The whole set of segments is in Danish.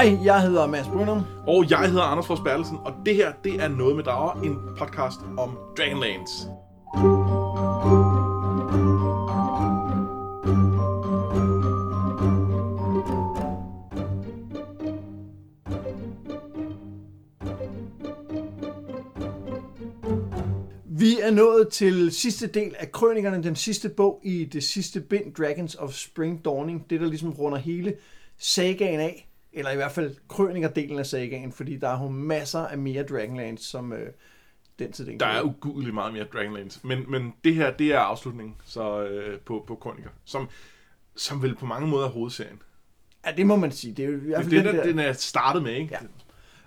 Hej, jeg hedder Mads Brunum. Og jeg hedder Anders Fors Bertelsen, og det her, det er Noget med Drager, en podcast om Dragonlance. Vi er nået til sidste del af krønikerne, den sidste bog i det sidste bind, Dragons of Spring Dawning. Det, der ligesom runder hele sagaen af, eller i hvert fald krønikerdelen af sagaen, fordi der er jo masser af mere Dragonlance, som øh, den til den Der er ugudeligt meget mere Dragonlance, men, men det her, det er afslutningen så, øh, på, på Kroniker, som, som vel på mange måder er hovedserien. Ja, det må man sige. Det er jo i hvert Det fald er det, den der, den er startet med, ikke? Ja.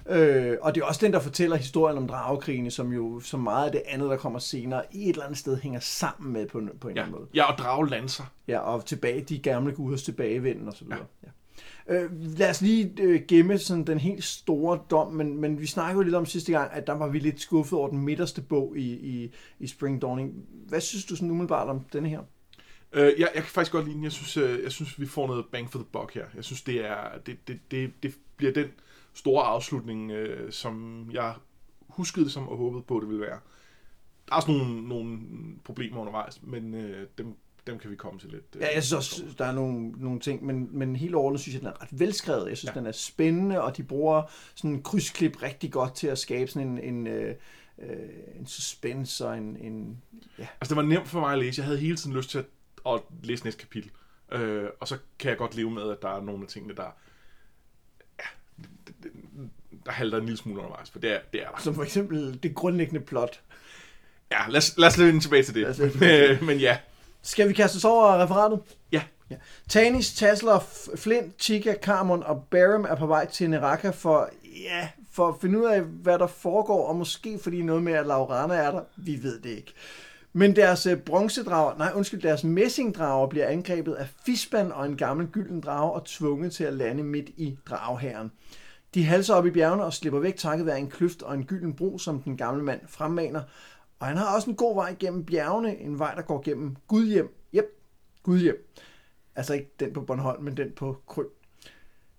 Øh, og det er også den, der fortæller historien om dragekrigene, som jo så meget af det andet, der kommer senere, i et eller andet sted hænger sammen med på, på en Ja, eller anden måde. ja og Draglancer. Ja, og tilbage, de gamle guders tilbagevenden og så videre. Ja. Ja. Øh, lad os lige øh, gemme sådan den helt store dom, men, men vi snakkede jo lidt om sidste gang, at der var vi lidt skuffet over den midterste bog i, i, i Spring Dawning. Hvad synes du sådan umiddelbart om denne her? Øh, jeg, jeg kan faktisk godt lide den. Jeg synes, øh, jeg synes, vi får noget bang for the buck her. Jeg synes, det, er, det, det, det, det bliver den store afslutning, øh, som jeg huskede som og håbede på, det ville være. Der er også nogle, nogle problemer undervejs, men øh, dem, dem kan vi komme til lidt. øh, Ja, jeg synes også, der er nogle, nogle ting, men, men helt overordnet synes jeg, den er ret velskrevet. Jeg synes, ja. Den er spændende, og de bruger sådan en krydsklip rigtig godt til at skabe sådan en, en, øh, øh, en suspense og en, en ja, Altså, det var nemt for mig at læse. Jeg havde hele tiden lyst til at, at læse næste kapitel. Øh, og så kan jeg godt leve med, at der er nogle af tingene, der... Ja, det- det- der halter en lille smule undervejs, for det er, det er der. som for eksempel det grundlæggende plot. Ja, lad os, lad os vende tilbage til det. tilbage til Men, men ja, Skal vi kaste os over referatet? ja. Ja. Tanis, Tassler, F- Flint, Chica, Carmon og Barum er på vej til Neraka for, ja, for at finde ud af, hvad der foregår, og måske fordi noget med, at Laurana er der. Vi ved det ikke. Men deres øh, bronzedrager, nej undskyld, deres messingdrager bliver angrebet af Fisban og en gammel gylden drage og tvunget til at lande midt i dragehæren. De halser op i bjergene og slipper væk takket være en kløft og en gylden bro, som den gamle mand fremmaner. Og han har også en god vej gennem bjergene, en vej, der går gennem Gudhjem. Jep, Gudhjem. Altså ikke den på Bornholm, men den på Krø.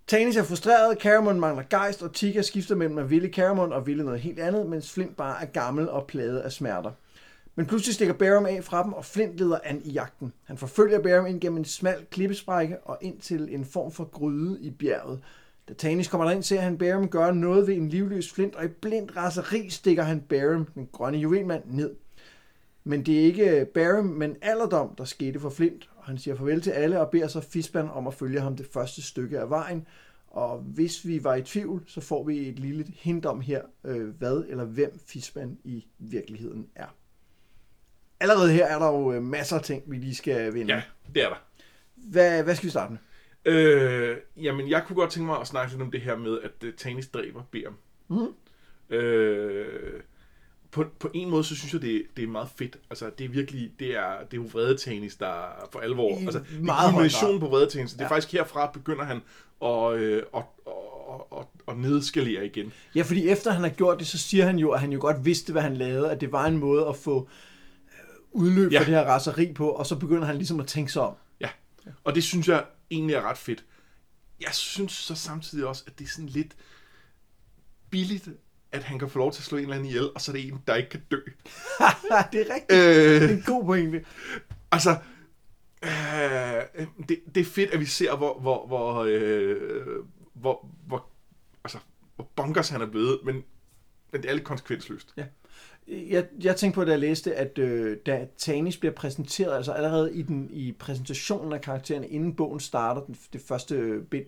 Tanis er frustreret, Caramon mangler gejst, og Tika skifter mellem at ville Caramon og ville noget helt andet, mens Flint bare er gammel og plaget af smerter. Men pludselig stikker Barum af fra dem, og Flint leder an i jagten. Han forfølger Barum ind gennem en smal klippesprække og ind til en form for gryde i bjerget. Da Tanis kommer derind, ser han Barum gøre noget ved en livløs Flint, og i blindt raseri stikker han Barum, den grønne juvelmand, ned. Men det er ikke Barum, men alderdom, der skete for Flint, og han siger farvel til alle og beder så Fisban om at følge ham det første stykke af vejen. Og hvis vi var i tvivl, så får vi et lille hint om her, øh, hvad eller hvem Fisban i virkeligheden er. Allerede her er der jo øh, masser af ting, vi lige skal vinde. ja, det er der. Hvad, hvad skal vi starte med? Øh, jamen, jeg kunne godt tænke mig at snakke lidt om det her med, at uh, Tanis dræber Bærum. Mhm. Øh, på, på en måde, så synes jeg, det, det er meget fedt. Altså, det er virkelig, det er, det er jo vrede Tanis, der er for alvor. I altså, det er kulminationen på vrede Tanis. Det er Ja. faktisk herfra, begynder han at, øh, at, at, at, at nedskalere igen. Ja, fordi efter han har gjort det, så siger han jo, at han jo godt vidste, hvad han lavede, at det var en måde at få øh, udløb Ja. for det her raseri på, og så begynder han ligesom at tænke sig om. Ja, og det synes jeg egentlig er ret fedt. Jeg synes så samtidig også, at det er sådan lidt billigt, at han kan få lov til at slå en eller anden ihjel, og så er det en, der ikke kan dø. det er rigtigt. Det er Øh, en god pointe. altså, øh, det, det er fedt, at vi ser, hvor, hvor, hvor, øh, hvor, hvor, altså, hvor bonkers han er blevet, men, men det er lidt konsekvensløst. Jeg, jeg tænkte på, da jeg læste, at øh, da Tanis bliver præsenteret, altså allerede i, den, i præsentationen af karaktererne, inden bogen starter, den, det første øh, bind,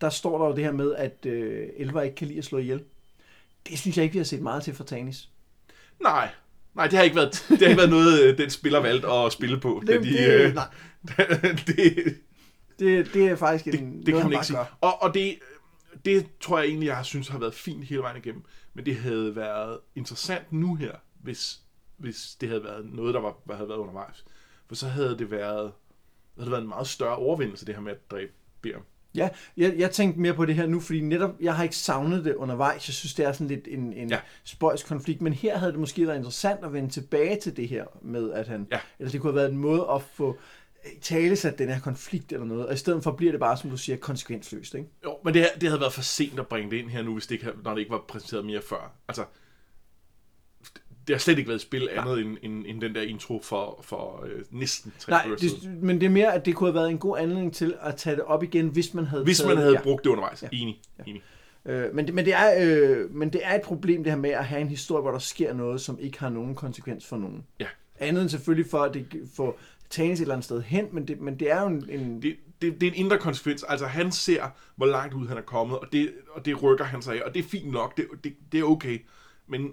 der står der jo det her med, at øh, Elver ikke kan lide at slå ihjel. Det synes jeg ikke, vi har set meget til fra Tanis. Nej, nej, det har ikke været, det har ikke været noget, øh, den spiller valgt at spille på. da Det, de, det, øh, nej, det, det, det er faktisk en, det, noget, det kan han man ikke sige. Og, og det, det tror jeg egentlig, jeg har synes har været fint hele vejen igennem. Men det havde været interessant nu her, hvis, hvis det havde været noget, der var, havde været undervejs. For så havde det været, havde det været en meget større overvindelse, det her med at dræbe Bærum. Ja, jeg, jeg tænkte mere på det her nu, fordi netop, jeg har ikke savnet det undervejs. Jeg synes, det er sådan lidt en, en. Ja. spøjs konflikt, men her havde det måske været interessant at vende tilbage til det her med, at han, Ja. eller det kunne have været en måde at få tale sat den her konflikt eller noget, og i stedet for bliver det bare, som du siger, konsekvensløst, ikke? Jo, men det, det havde været for sent at bringe det ind her nu, hvis det ikke, når det ikke var præsenteret mere før. Altså, det har slet ikke været et spil andet end, end, end den der intro for, for øh, næsten tre Nej, det, men det er mere, at det kunne have været en god anledning til at tage det op igen, hvis man havde Hvis man havde ja. brugt det undervejs. Ja. Enig. Enig. Øh, men, det, men, det er, øh, men det er et problem, det her med at have en historie, hvor der sker noget, som ikke har nogen konsekvens for nogen. Ja. Andet end selvfølgelig for, at det får Tanis et eller andet sted hen, men det, men det er jo en... en Det, det, det er en indre konsekvens. Altså, han ser, hvor langt ud han er kommet, og det, og det rykker han sig af, og det er fint nok. Det, det, det er okay. Men,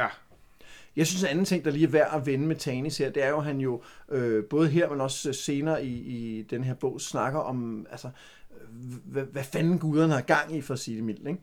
ja, Jeg synes, en anden ting, der lige er værd at vende med Tanis her, det er jo, at han jo øh, både her, men også senere i, i den her bog, snakker om, altså, øh, hvad, hvad fanden guderne har gang i, for at sige det mildt, ikke?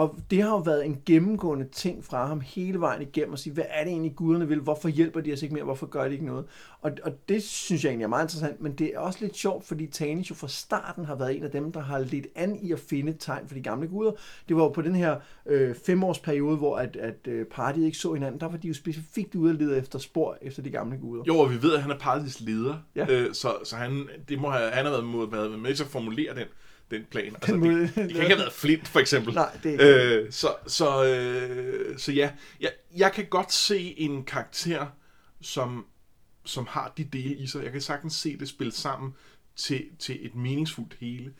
Og det har jo været en gennemgående ting fra ham hele vejen igennem at sige, hvad er det egentlig guderne vil? Hvorfor hjælper de os ikke mere? Hvorfor gør de ikke noget? Og, og det synes jeg egentlig er meget interessant, men det er også lidt sjovt, fordi Tanis jo fra starten har været en af dem, der har lidt an i at finde tegn for de gamle guder. Det var jo på den her øh, femårsperiode, hvor at, at øh, partiet ikke så hinanden, der var de jo specifikt ude at lede efter spor efter de gamle guder. Jo, og vi ved, at han er Paradis leder, Ja. øh, så, så han, det må have, han har været med, været med til at formulere den, den plan. Altså, måde- det, det kan ikke have været Flint, for eksempel. Nej, det er ikke. øh, så, så, øh, så ja, jeg, jeg kan godt se en karakter, som, som har de dele i sig. Jeg kan sagtens se det spille sammen til, til et meningsfuldt hele.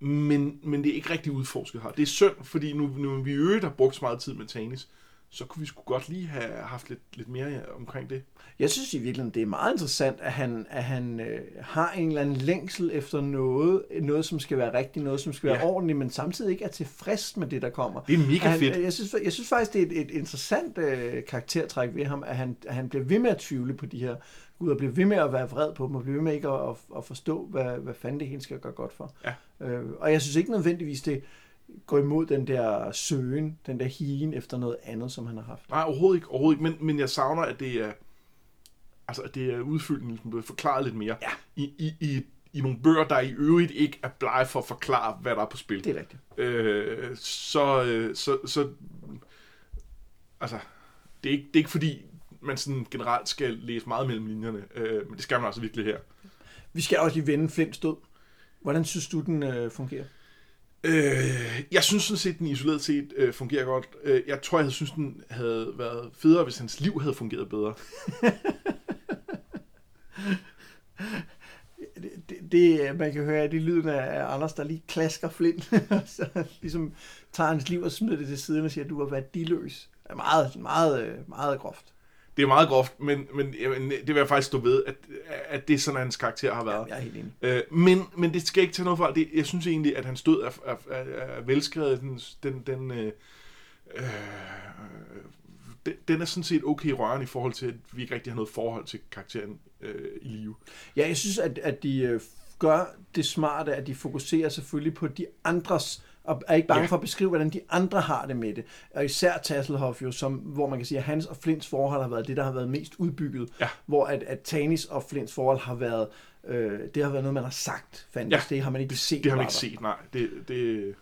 Men, men det er ikke rigtig udforsket her. Det er synd, fordi nu, nu vi i øvrigt har brugt så meget tid med Tanis, så kunne vi sgu godt lige have haft lidt, lidt mere omkring det. Jeg synes i virkeligheden, det er meget interessant, at han, at han øh, har en eller anden længsel efter noget, noget som skal være rigtigt, noget som skal være Ja. ordentligt, men samtidig ikke er tilfreds med det, der kommer. Det er mega han, fedt. Jeg synes, jeg synes faktisk, det er et, et interessant øh, karaktertræk ved ham, at han, at han bliver ved med at tvivle på de her guder, bliver ved med at være vred på dem, og bliver ved med ikke at, at, at forstå, hvad, hvad fanden det hele skal gøre godt for. Ja. Øh, og jeg synes ikke nødvendigvis, det går imod den der søgen, den der higen efter noget andet, som han har haft. Nej, overhovedet ikke. Overhovedet ikke. Men, men jeg savner, at det er, altså, at det er udfyldt lille smule, forklaret lidt mere. Ja. I, i, i, I nogle bøger, der i øvrigt ikke er blege for at forklare, hvad der er på spil. Det er rigtigt. Øh, så, øh, så, så, altså, det er, ikke, det er ikke fordi, man sådan generelt skal læse meget mellem linjerne, øh, men det skal man altså virkelig her. Vi skal også lige vende Flints død. Hvordan synes du, den øh, fungerer? Øh, jeg synes sådan set, den isoleret set øh, fungerer godt. Øh, jeg tror, jeg synes, den havde været federe, hvis hans liv havde fungeret bedre. Det, det, det man kan høre, det er lyden af Anders, der lige klasker Flint, og så ligesom tager hans liv og smider det til siden og siger, at du har været diløs. Er meget, meget, øh, meget groft. Det er meget groft, men, men jamen, det vil jeg faktisk stå ved, at, at det er sådan, hans karakter har været. Jeg er helt enig. Øh, men, men det skal ikke tage noget fra. Det, jeg synes egentlig, at hans død er, er, er, er velskrevet. Den, den, den, øh, øh, den, den er sådan set okay rørende i forhold til, at vi ikke rigtig har noget forhold til karakteren øh, i live. Ja, jeg synes, at, at de øh, gør det smarte, at de fokuserer selvfølgelig på de andres, og er ikke bange Ja. for at beskrive, hvordan de andre har det med det. Og især Tasselhoff jo, som, hvor man kan sige, at hans og Flints forhold har været det, der har været mest udbygget. Ja. Hvor at, at Tanis og Flints forhold har været, øh, det har været noget, man har sagt, fandtes. Ja, det har man ikke set. Det har man ikke der. set, nej. Det, det,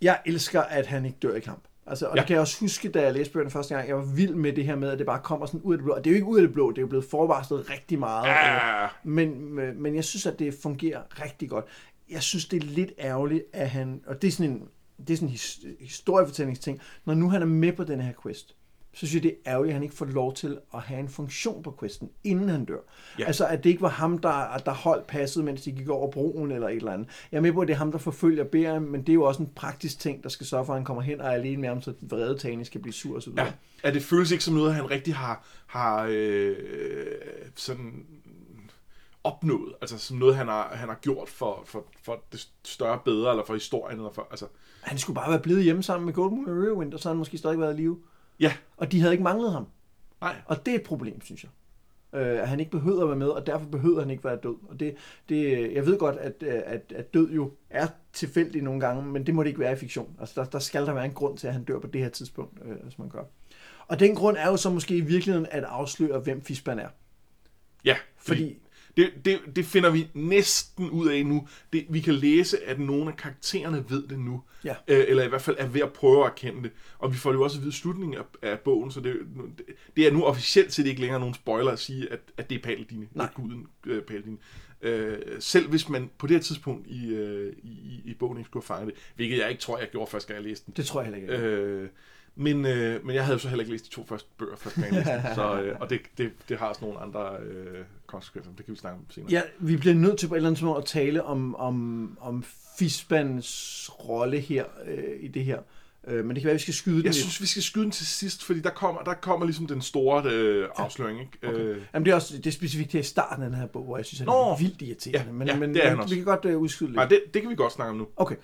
Jeg elsker, at han ikke dør i kamp. Altså, og ja. Det kan jeg også huske, da jeg læste bøgerne første gang, jeg var vild med det her med, at det bare kommer sådan ud af det blå. Og det er jo ikke ud af det blå, det er jo blevet forvarslet rigtig meget. ja, Men, men jeg synes, at det fungerer rigtig godt. Jeg synes, det er lidt ærgerligt, at han... Og det er sådan en, det er sådan en his, historiefortællingsting. Når nu han er med på den her quest, så synes jeg, det er ærgerligt, at han ikke får lov til at have en funktion på questen, inden han dør. Ja. Altså, at det ikke var ham, der, der holdt passet, mens de gik over broen eller et eller andet. Jeg er med på, at det er ham, der forfølger Beren, men det er jo også en praktisk ting, der skal sørge for, at han kommer hen og er alene med ham, så vrede Tani skal blive sur og videre. ja. At det føles ikke som noget, han rigtig har, har øh, sådan opnået. Altså som noget, han har, han har gjort for, for, for det større bedre, eller for historien. Eller for, altså, Han skulle bare være blevet hjemme sammen med Goldmoon og Riverwind, og så havde han måske stadig været i live. ja, Og de havde ikke manglet ham. nej. Og det er et problem, synes jeg. Øh, at han ikke behøver at være med, og derfor behøver han ikke være død. Og det, det, jeg ved godt, at, øh, at, at død jo er tilfældig nogle gange, men det må det ikke være i fiktion. Altså, der, der skal der være en grund til, at han dør på det her tidspunkt, øh, som man gør. Og den grund er jo så måske i virkeligheden at afsløre, hvem Fisban er. Ja, fordi, Fordi, Det, det, det finder vi næsten ud af nu. Det, vi kan læse, at nogle af karaktererne ved det nu. Ja. Øh, eller i hvert fald er ved at prøve at erkende det. Og vi får jo også at vide slutningen af, af bogen, så det, det, er nu officielt set ikke længere nogen spoiler at sige, at, at det er Paladine. Nej. Det er guden øh, Paladine. Øh, selv hvis man på det her tidspunkt i, øh, i, i bogen ikke skulle have fanget det, hvilket jeg ikke tror, jeg gjorde første gang, jeg læste den. Det tror jeg heller ikke. Øh, men, øh, men jeg havde jo så heller ikke læst de to første bøger den, så, øh, og det, det, det har også nogle andre øh, konsekvenser. Det kan vi snakke om senere. Ja, vi bliver nødt til på et eller andet tidspunkt at tale om, om, om Fisbans rolle her øh, i det her. Øh, men det kan være, at vi skal skyde den Jeg lidt. synes, vi skal skyde den til sidst, fordi der kommer, der kommer ligesom den store øh, afsløring. Ikke? Okay. Øh, Jamen, det er også det er specifikt her i starten af den her bog, hvor jeg synes, at Nå. det er vildt irriterende. Ja, men, ja, men, det er han men vi kan godt øh, udskyde lidt. nej, det, det kan vi godt snakke om nu. Okay.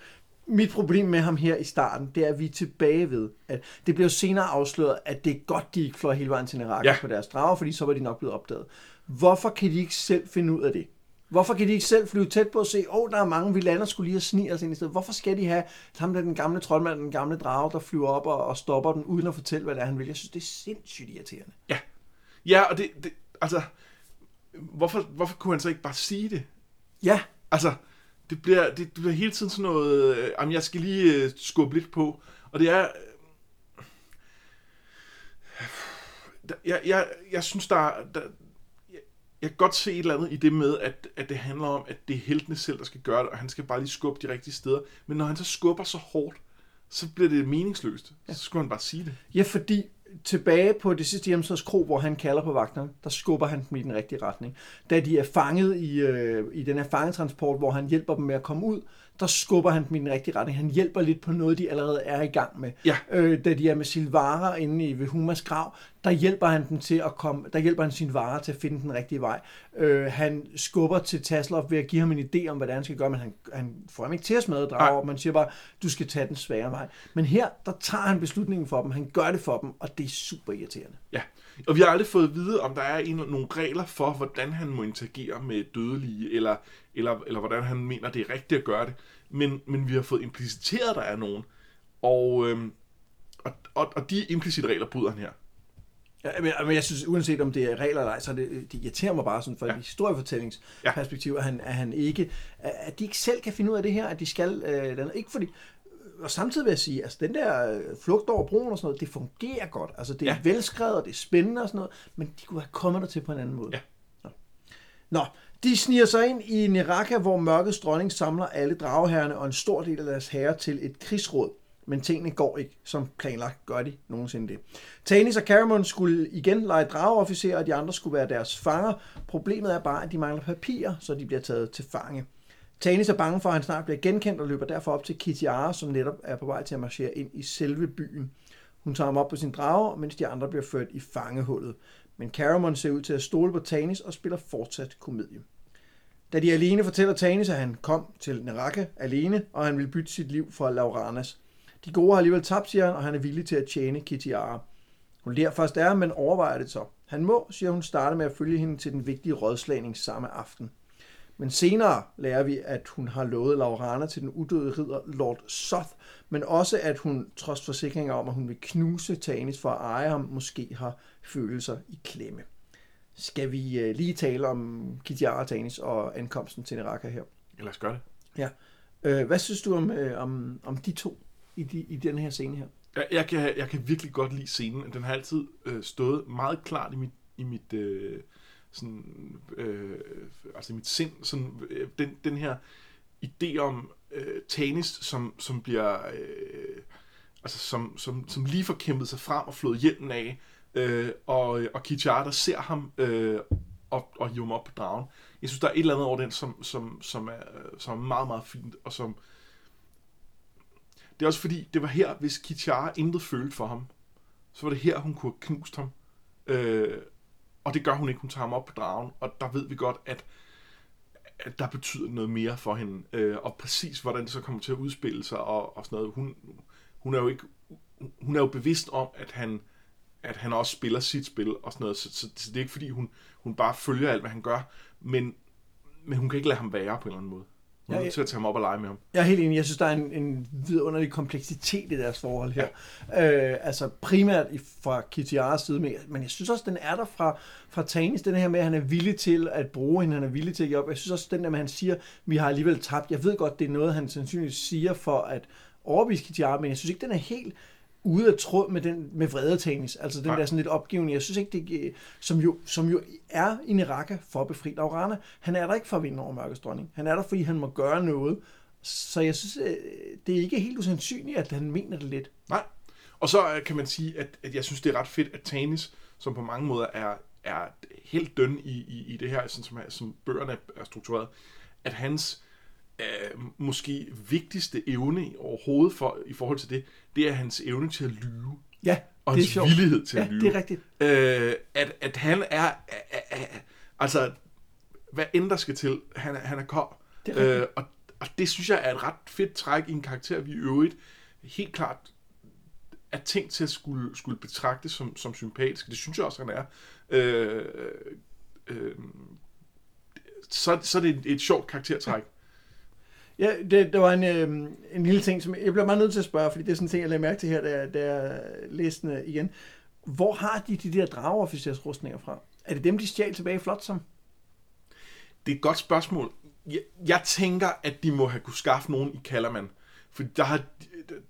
Mit problem med ham her i starten, det er, at vi er tilbage ved, at det bliver senere afsløret, at det er godt, de ikke fløj hele vejen til Neraka Ja. ja. på deres drager, fordi så var de nok blevet opdaget. Hvorfor kan de ikke selv finde ud af det? Hvorfor kan de ikke selv flyve tæt på og se, åh, oh, der er mange, vi lander skulle lige og snige os ind i stedet. Hvorfor skal de have ham der den gamle troldmand, den gamle drage, der flyver op og, og stopper den, uden at fortælle, hvad det er, han vil? Jeg synes, det er sindssygt irriterende. Ja, og det, det altså, hvorfor, hvorfor kunne han så ikke bare sige det? Ja, Altså, det bliver, det, det bliver hele tiden sådan noget, øh, jamen jeg skal lige øh, skubbe lidt på, og det er, øh, jeg, jeg, jeg synes, der, er- der jeg, jeg kan godt se et eller andet i det med, at, at det handler om, at det er heltene selv, der skal gøre det, og han skal bare lige skubbe de rigtige steder. Men når han så skubber så hårdt, så bliver det meningsløst. Ja. Så skulle han bare sige det. Ja, fordi tilbage på det sidste hjemsøgers kro, hvor han kalder på vagterne, der skubber han dem i den rigtige retning. Da de er fanget i, øh, i den her fangetransport, hvor han hjælper dem med at komme ud, der skubber han dem i den rigtige retning. Han hjælper lidt på noget, de allerede er i gang med. Ja. Øh, da de er med Silvara inde i Humas grav, der hjælper han dem til at komme, der hjælper han Silvara til at finde den rigtige vej. Øh, han skubber til Taslov ved at give ham en idé om, hvad han skal gøre, men han, han får ham ikke til at smadre Nej. drager op. Man siger bare, du skal tage den svære vej. Men her, der tager han beslutningen for dem. Han gør det for dem, og det er super irriterende. Ja, og vi har aldrig fået at vide, om der er en, nogle regler for, hvordan han må interagere med dødelige, eller, eller, eller hvordan han mener, det er rigtigt at gøre det. Men, men vi har fået impliciteret, at der er nogen. Og, øhm, og, og, og de implicite regler bryder han her. Ja, men, men jeg synes, uanset om det er regler eller ej, så det, det irriterer mig bare sådan fra Ja. ja. et historiefortællingsperspektiv, at, han, at han ikke, at de ikke selv kan finde ud af det her, at de skal, øh, ikke fordi, og samtidig vil jeg sige, altså den der øh, flugt over broen og sådan noget, det fungerer godt. Altså det er Ja. ja. velskrevet, og det er spændende og sådan noget, men de kunne have kommet der til på en anden måde. Ja. Nå. Nå, de sniger sig ind i Neraka, hvor mørkets dronning samler alle drageherrerne og en stor del af deres herrer til et krigsråd. Men tingene går ikke som planlagt, gør de nogensinde det. Tanis og Caramon skulle igen lege drageofficerer, og de andre skulle være deres fanger. Problemet er bare, at de mangler papirer, så de bliver taget til fange. Tanis er bange for, at han snart bliver genkendt og løber derfor op til Kitiara, som netop er på vej til at marchere ind i selve byen. Hun tager ham op på sin drage, mens de andre bliver ført i fangehullet. Men Caramon ser ud til at stole på Tanis og spiller fortsat komedie. Da de alene, fortæller Tanis, at han kom til Neraka alene, og han vil bytte sit liv for Lauranas. De gode har alligevel tabt, siger han, og han er villig til at tjene Kitiara. Hun lærer først er, men overvejer det så. Han må, siger hun, starte med at følge hende til den vigtige rådslagning samme aften. Men senere lærer vi, at hun har lovet Laurana til den udøde ridder Lord Soth, men også at hun, trods forsikringer om, at hun vil knuse Tanis for at eje ham, måske har følelser i klemme. Skal vi øh, lige tale om Kitiara Tanis og ankomsten til Neraka her? Ja, lad os gøre det. Øh, hvad synes du om, øh, om, om de to i, de, i den her scene her? Jeg, jeg, kan, jeg kan virkelig godt lide scenen. Den har altid øh, stået meget klart i mit, i mit, øh, sådan, øh, altså mit sind. Sådan, øh, den, den her idé om øh, Tanis, som, som bliver... Øh, altså som, som, som lige får kæmpet sig frem og flået hjelmen af, øh, og, øh, og Kichara, der ser ham øh, og, og hiver ham op på dragen. Jeg synes, der er et eller andet over den, som, som, som, er, øh, som er meget, meget fint, og som... Det er også fordi, det var her, hvis Kichara intet følte for ham, så var det her, hun kunne have knust ham. Øh, og det gør hun ikke. Hun tager ham op på dragen, og der ved vi godt, at, at der betyder noget mere for hende. Øh, og præcis, hvordan det så kommer til at udspille sig og, og sådan noget. Hun, hun er jo ikke hun er jo bevidst om, at han, at han også spiller sit spil og sådan noget, så, så, så det er ikke fordi, hun, hun bare følger alt, hvad han gør, men, men hun kan ikke lade ham være på en eller anden måde. Hun er nødt til at tage ham op og lege med ham. Jeg er helt enig. Jeg synes, der er en, en vidunderlig kompleksitet i deres forhold her. Ja. Øh, altså primært fra Kitiaras side, men, men jeg synes også, den er der fra, fra Tanis, den her med, at han er villig til at bruge hende, han er villig til at give op. Jeg synes også, den der med, at han siger, vi har alligevel tabt. Jeg ved godt, det er noget, han sandsynligvis siger for at overbevise Kitiara, men jeg synes ikke, den er helt ude af tråd med den med vrede Tanis. Altså den Nej. der sådan lidt opgivende. Jeg synes ikke, det som jo, som jo er i Neraka for at befri Laurana. Han er der ikke for at vinde over Mørkets dronning. Han er der, fordi han må gøre noget. Så jeg synes, øh, det er ikke helt usandsynligt, at han mener det lidt. Nej. Og så øh, kan man sige, at, at jeg synes, det er ret fedt, at Tanis, som på mange måder er, er helt døn i, i, i det her, sådan som, som bøgerne er struktureret, at hans øh, måske vigtigste evne overhovedet for, i forhold til det, det er hans evne til at lyve. Ja, Og det hans villighed til Ja, at lyve. det er rigtigt. Øh, at, at han er, er, er, er altså, hvad end der skal til, han er, han er kold. Det er rigtigt. øh, og, og det synes jeg er et ret fedt træk i en karakter, vi i øvrigt helt klart er tænkt til at skulle, skulle betragtes som, som sympatisk. Det synes jeg også, han er. Øh, øh, så, så er det et, et sjovt karaktertræk. Ja, det, det var en, øh, en lille ting, som jeg bliver meget nødt til at spørge, fordi det er sådan en ting, jeg lagde mærke til her, da jeg, da jeg læste den øh, igen. Hvor har de de der drageofficersrustninger fra? Er det dem, de stjal tilbage i Flotsam? Det er et godt spørgsmål. Jeg, jeg tænker, at de må have kunne skaffe nogen i Kallermann. For der, har,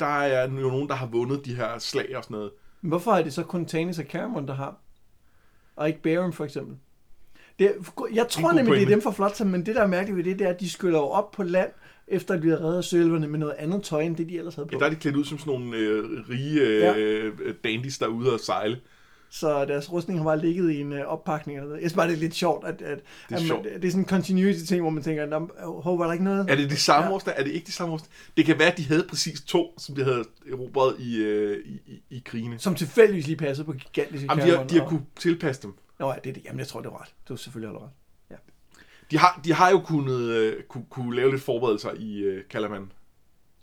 der er jo nogen, der har vundet de her slag og sådan noget. Men hvorfor er det så kun Tanis og Caramon, der har? Og ikke Baron for eksempel? Det, jeg tror nemlig, det er dem fra Flotsam, men det, der er mærkeligt ved det, det er, at de skyller jo op på land, efter at vi har reddet sølverne med noget andet tøj, end det, de ellers havde på. Ja, der er de klædt ud som sådan nogle øh, rige øh, ja. dandies, der er ude og sejle. Så deres rustning har bare ligget i en øh, oppakning. Eller noget. Jeg synes bare, det er lidt sjovt, at, at, Det er at sjovt. man, det er sådan en continuity ting, hvor man tænker, "Nå, hov, var der ikke noget? Er det de samme Ja. årstal? Er det ikke de samme årstal? Det kan være, at de havde præcis to, som de havde erobret i, øh, i, i, i krigene. Som tilfældigvis lige passede på gigantiske Jamen, de har, de har og- kunne tilpasse dem. Nå, ja, det er det. Jamen, jeg tror, det er ret. Du har selvfølgelig ret. De har, de har jo kunnet øh, kunne, kunne lave lidt forberedelser i øh, Kalaman.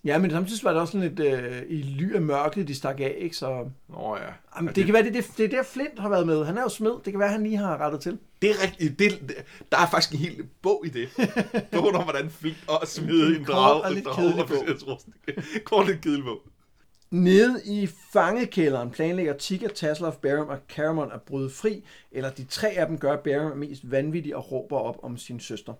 Ja, men samtidig var det også sådan lidt øh, i ly af mørket, de stak af, ikke? Så Nå ja. jamen, ja, det, kan være, det, det, det er der Flint har været med. Han er jo smed. Det kan være, han lige har rettet til. Det er rigtigt. Det, det, der er faktisk en hel bog i det. Bogen om, hvordan Flint og smide en kort drage. og lidt kedelig bog. Kort lidt kedelig bog. Nede i fangekælderen planlægger Tigger, Tasloff, Barum og Caramon at bryde fri, eller de tre af dem gør Barum mest vanvittig og råber op om sin søster.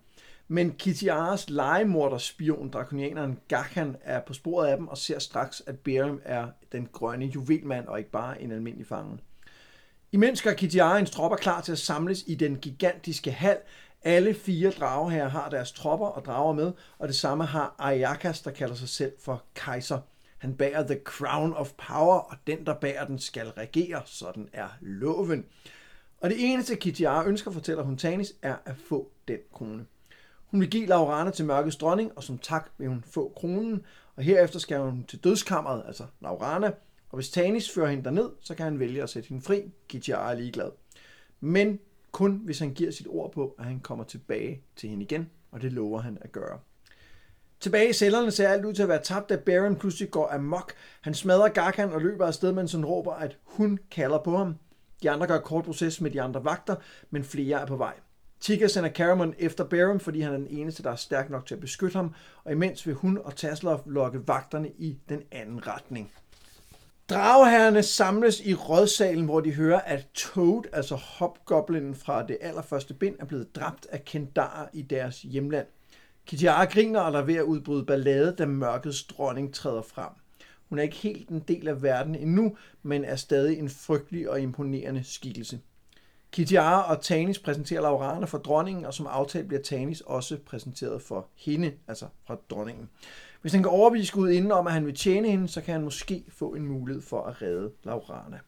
Men Kitiaras legemorderspion, drakonianeren Gakhan, er på sporet af dem og ser straks, at Barum er den grønne juvelmand og ikke bare en almindelig fange. Imens gør Kitiarens tropper klar til at samles i den gigantiske hal. Alle fire drageherrer har deres tropper og drager med, og det samme har Ayakas, der kalder sig selv for kejser. Han bærer the crown of power, og den, der bærer den, skal regere. Sådan er loven. Og det eneste, Kitiara ønsker, fortæller hun Tanis, er at få den krone. Hun vil give Laurana til mørkets dronning, og som tak vil hun få kronen, og herefter skal hun til dødskammeret, altså Laurana, og hvis Tanis fører hende derned, så kan han vælge at sætte hende fri. Kitiara er ligeglad. Men kun hvis han giver sit ord på, at han kommer tilbage til hende igen, og det lover han at gøre. Tilbage i cellerne ser alt ud til at være tabt, da Baron pludselig går amok. Han smadrer Garkan og løber afsted, mens han råber, at hun kalder på ham. De andre gør kort proces med de andre vagter, men flere er på vej. Tika sender Caramon efter Baron, fordi han er den eneste, der er stærk nok til at beskytte ham, og imens vil hun og Tasloff lokke vagterne i den anden retning. Drageherrerne samles i rådsalen, hvor de hører, at Toad, altså hopgoblinen fra det allerførste bind, er blevet dræbt af Kendar i deres hjemland. Kitiara griner og er ved at udbryde ballade, da mørkets dronning træder frem. Hun er ikke helt en del af verden endnu, men er stadig en frygtelig og imponerende skikkelse. Kitiara og Tanis præsenterer Laurana for dronningen, og som aftalt bliver Tanis også præsenteret for hende, altså fra dronningen. Hvis han kan overbevise Gud inden om, at han vil tjene hende, så kan han måske få en mulighed for at redde Laurana.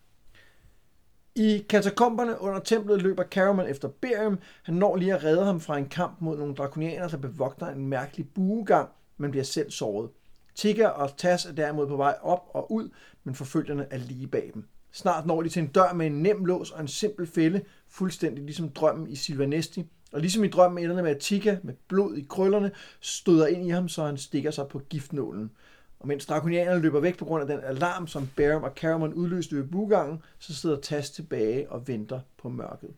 I katakomberne under templet løber Caramon efter Berium. Han når lige at redde ham fra en kamp mod nogle drakonianer, der bevogter en mærkelig buegang, men bliver selv såret. Tigger og Tas er derimod på vej op og ud, men forfølgerne er lige bag dem. Snart når de til en dør med en nem lås og en simpel fælde, fuldstændig ligesom drømmen i Silvanesti. Og ligesom i drømmen ender det med, at Tika med blod i krøllerne støder ind i ham, så han stikker sig på giftnålen. Og mens drakonianerne løber væk på grund af den alarm, som Barum og Caramon udløste ved bugangen, så sidder Tas tilbage og venter på mørket.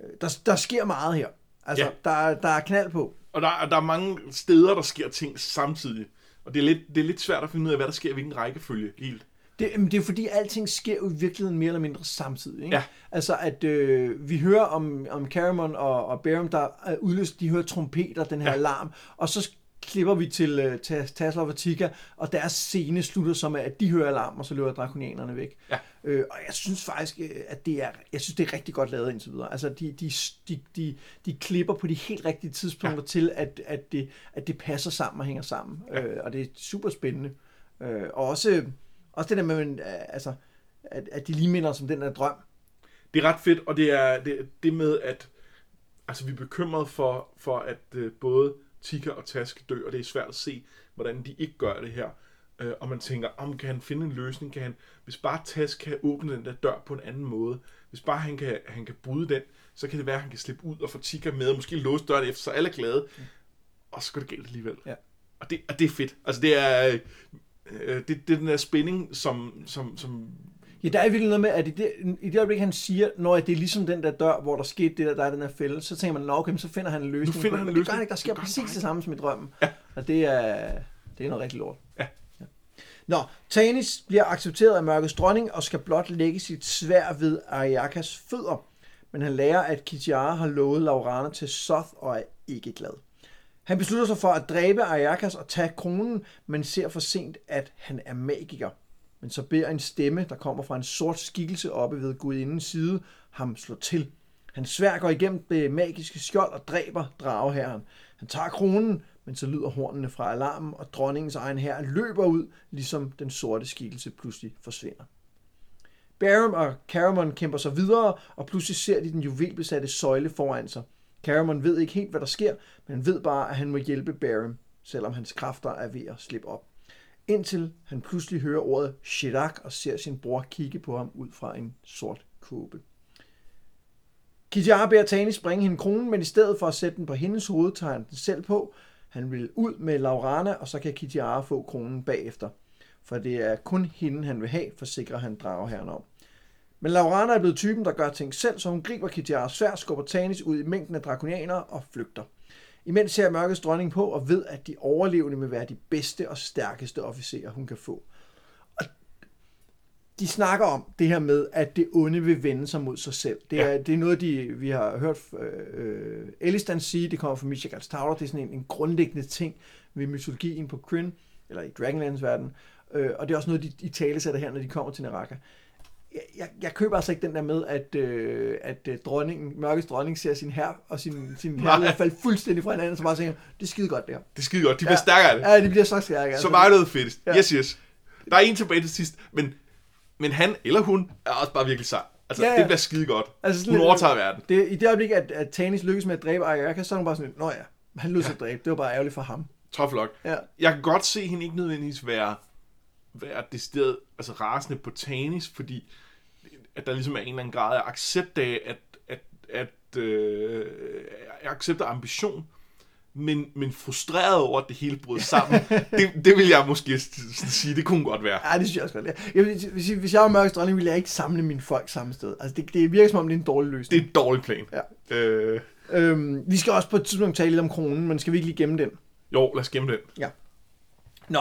Øh, Der, der sker meget her. Altså, Ja. der, er- der er knald på. Og der, der er mange steder, der sker ting samtidig. Og det er, lidt, det er lidt svært at finde ud af, hvad der sker i hvilken rækkefølge helt. Det, det er fordi, alting sker jo i virkeligheden mere eller mindre samtidig. Ikke? Ja. Altså, at øh, vi hører om, om Caramon og, og Barum, der er udløst, de hører trompeter, den her ja. alarm, og så klipper vi til, øh, til Tasla og Tika, og deres scene slutter som, at de hører alarm, og så løber drakonianerne væk. Ja. Øh, og jeg synes faktisk, øh, at det er, jeg synes, det er rigtig godt lavet indtil videre. Altså, de, de, de, de, de klipper på de helt rigtige tidspunkter ja. til, at, at, det, at det passer sammen og hænger sammen. Ja. Øh, og det er super spændende. Øh, og også, også det der med, øh, altså, at, at de lige minder os om den der drøm. Det er ret fedt, og det er det, det med, at altså, vi er bekymrede for, for at øh, både Tika og Task dø, og det er svært at se, hvordan de ikke gør det her. Øh, og man tænker, om kan han finde en løsning? Kan han, hvis bare Task kan åbne den der dør på en anden måde, hvis bare han kan, han kan bryde den, så kan det være, at han kan slippe ud og få Tika med, og måske låse døren efter, så alle er glade. Mm. Og så går det galt alligevel. Ja. Og, det, og det er fedt. Altså det er, øh, det, det er den der spænding, som, som, som Ja, der er virkelig noget med, at i det, i det øjeblik, han siger, når det er ligesom den der dør, hvor der skete det der, der er den her fælde, så tænker man, nå okay, så finder han en løsning. Nu finder han en Men løsning. det gør han ikke, der sker præcis det samme som i drømmen. Ja. Og det er, det er noget rigtig lort. Ja. ja. Nå, Tanis bliver accepteret af mørkets dronning og skal blot lægge sit svær ved Ariakas fødder. Men han lærer, at Kitiara har lovet Laurana til Soth og er ikke glad. Han beslutter sig for at dræbe Ariakas og tage kronen, men ser for sent, at han er magiker. Men så beder en stemme, der kommer fra en sort skikkelse oppe ved gudindens side, ham slå til. Han svær går igennem det magiske skjold og dræber drageherren. Han tager kronen, men så lyder hornene fra alarmen, og dronningens egen hær løber ud, ligesom den sorte skikkelse pludselig forsvinder. Barum og Caramon kæmper sig videre, og pludselig ser de den juvelbesatte søjle foran sig. Caramon ved ikke helt, hvad der sker, men ved bare, at han må hjælpe Barum, selvom hans kræfter er ved at slippe op indtil han pludselig hører ordet Shirak og ser sin bror kigge på ham ud fra en sort kåbe. Kitiara beder Tani springe hende kronen, men i stedet for at sætte den på hendes hoved, tager han den selv på. Han vil ud med Laurana, og så kan Kijar få kronen bagefter. For det er kun hende, han vil have, forsikrer han drageherren om. Men Laurana er blevet typen, der gør ting selv, så hun griber Kitiaras svær, skubber Tanis ud i mængden af drakonianere og flygter. Imens ser mørkets dronning på og ved, at de overlevende vil være de bedste og stærkeste officerer, hun kan få. Og de snakker om det her med, at det onde vil vende sig mod sig selv. Det er, ja. det er noget, de, vi har hørt øh, Elistan sige, det kommer fra Michigan's Tower, det er sådan en, en grundlæggende ting ved mytologien på Kryn, eller i Dragonlands verden, øh, og det er også noget, de, de tale sætter her, når de kommer til Naraka jeg, jeg, køber altså ikke den der med, at, øh, at øh, dronningen, mørkets dronning ser sin her og sin, sin her i hvert fald fuldstændig fra hinanden, så bare tænker, det er skide godt der. Det er skide godt. De bliver ja. stærkere det. Ja, de bliver så stærkere. Så meget noget fedt. Ja. Yes, yes. Der er en tilbage til sidst, men, men han eller hun er også bare virkelig sej. Altså, ja, ja. det bliver skide godt. Altså, hun overtager verden. Det, I det øjeblik, at, at Tanis lykkes med at dræbe Ayaka, så er hun bare sådan, nå ja, han lød ja. dræbe. Det var bare ærgerligt for ham. Tough luck. Ja. Jeg kan godt se hende ikke nødvendigvis være, være decideret, altså rasende på Tanis, fordi at der ligesom er en eller anden grad af accept af, at, at, at øh, accept af ambition, men, men frustreret over, at det hele brød sammen. det, det vil jeg måske sige, det kunne godt være. Ja, det synes jeg også godt. Jeg, hvis, hvis jeg var mørkets dronning, ville jeg ikke samle mine folk samme sted. Altså, det, det virker som om, det er en dårlig løsning. Det er en dårlig plan. Ja. Øh. Øhm, vi skal også på et tidspunkt tale lidt om kronen, men skal vi ikke lige gemme den? Jo, lad os gemme den. Ja. Nå.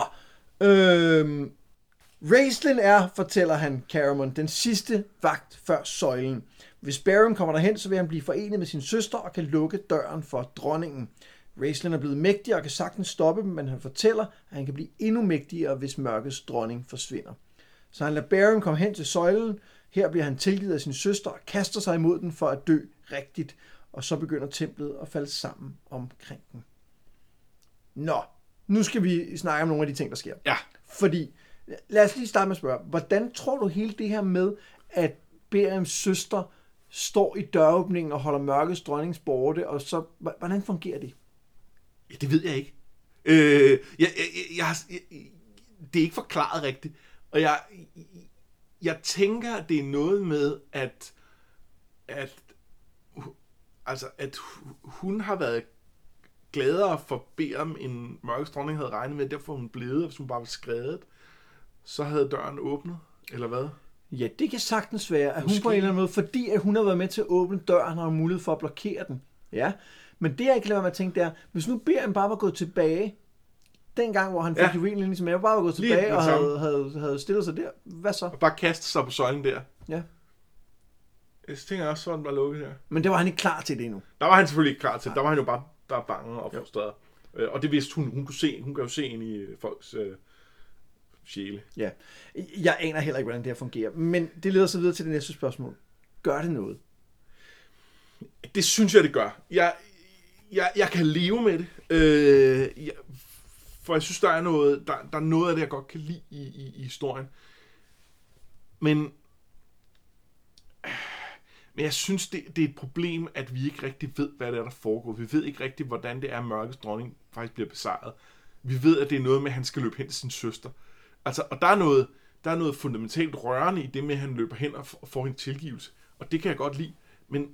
Øhm, Raistlin er, fortæller han Caramon, den sidste vagt før søjlen. Hvis Barum kommer derhen, så vil han blive forenet med sin søster og kan lukke døren for dronningen. Raistlin er blevet mægtig og kan sagtens stoppe dem, men han fortæller, at han kan blive endnu mægtigere, hvis mørkets dronning forsvinder. Så han lader Barum komme hen til søjlen. Her bliver han tilgivet af sin søster og kaster sig imod den for at dø rigtigt. Og så begynder templet at falde sammen omkring den. Nå, nu skal vi snakke om nogle af de ting, der sker. Ja. Fordi lad os lige starte med at spørge, hvordan tror du hele det her med, at Berims søster står i døråbningen og holder mørkets dronnings borte, og så, hvordan fungerer det? Ja, det ved jeg ikke. Øh, jeg, jeg, jeg, jeg, det er ikke forklaret rigtigt, og jeg, jeg tænker, det er noget med, at, at, altså, at hun har været gladere for Berum, end Mørkets dronning havde regnet med, derfor hun blevet, hvis hun bare var skrevet så havde døren åbnet, eller hvad? Ja, det kan sagtens være, at Måske. hun på en eller anden måde, fordi at hun har været med til at åbne døren, har mulighed for at blokere den. Ja, Men det, jeg ikke kan lade være med at tænke, det er, hvis nu Beren bare var gået tilbage, den gang, hvor han fik Ja. ja. juvelin ligesom jeg, bare var gået Lige tilbage med og det havde, havde, havde stillet sig der, hvad så? Og bare kaste sig på søjlen der. Ja. Jeg tænker også, sådan var lukket her. Men det var han ikke klar til det endnu. Der var han selvfølgelig ikke klar til. Der var han jo bare, bare bange og frustreret. Øh, Og det vidste hun. Hun kunne, se, hun kan jo se ind i folks øh, sjæle. Ja. Jeg aner heller ikke, hvordan det her fungerer. Men det leder så videre til det næste spørgsmål. Gør det noget? Det synes jeg, det gør. Jeg, jeg, jeg kan leve med det. Øh, jeg, for jeg synes, der er noget, der, der er noget af det, jeg godt kan lide i, i, i historien. Men, men jeg synes, det, det er et problem, at vi ikke rigtig ved, hvad det er, der foregår. Vi ved ikke rigtig, hvordan det er, at mørkets dronning faktisk bliver besejret. Vi ved, at det er noget med, at han skal løbe hen til sin søster. Altså, og der er noget, der er noget fundamentalt rørende i det med, at han løber hen og får en tilgivelse. Og det kan jeg godt lide. Men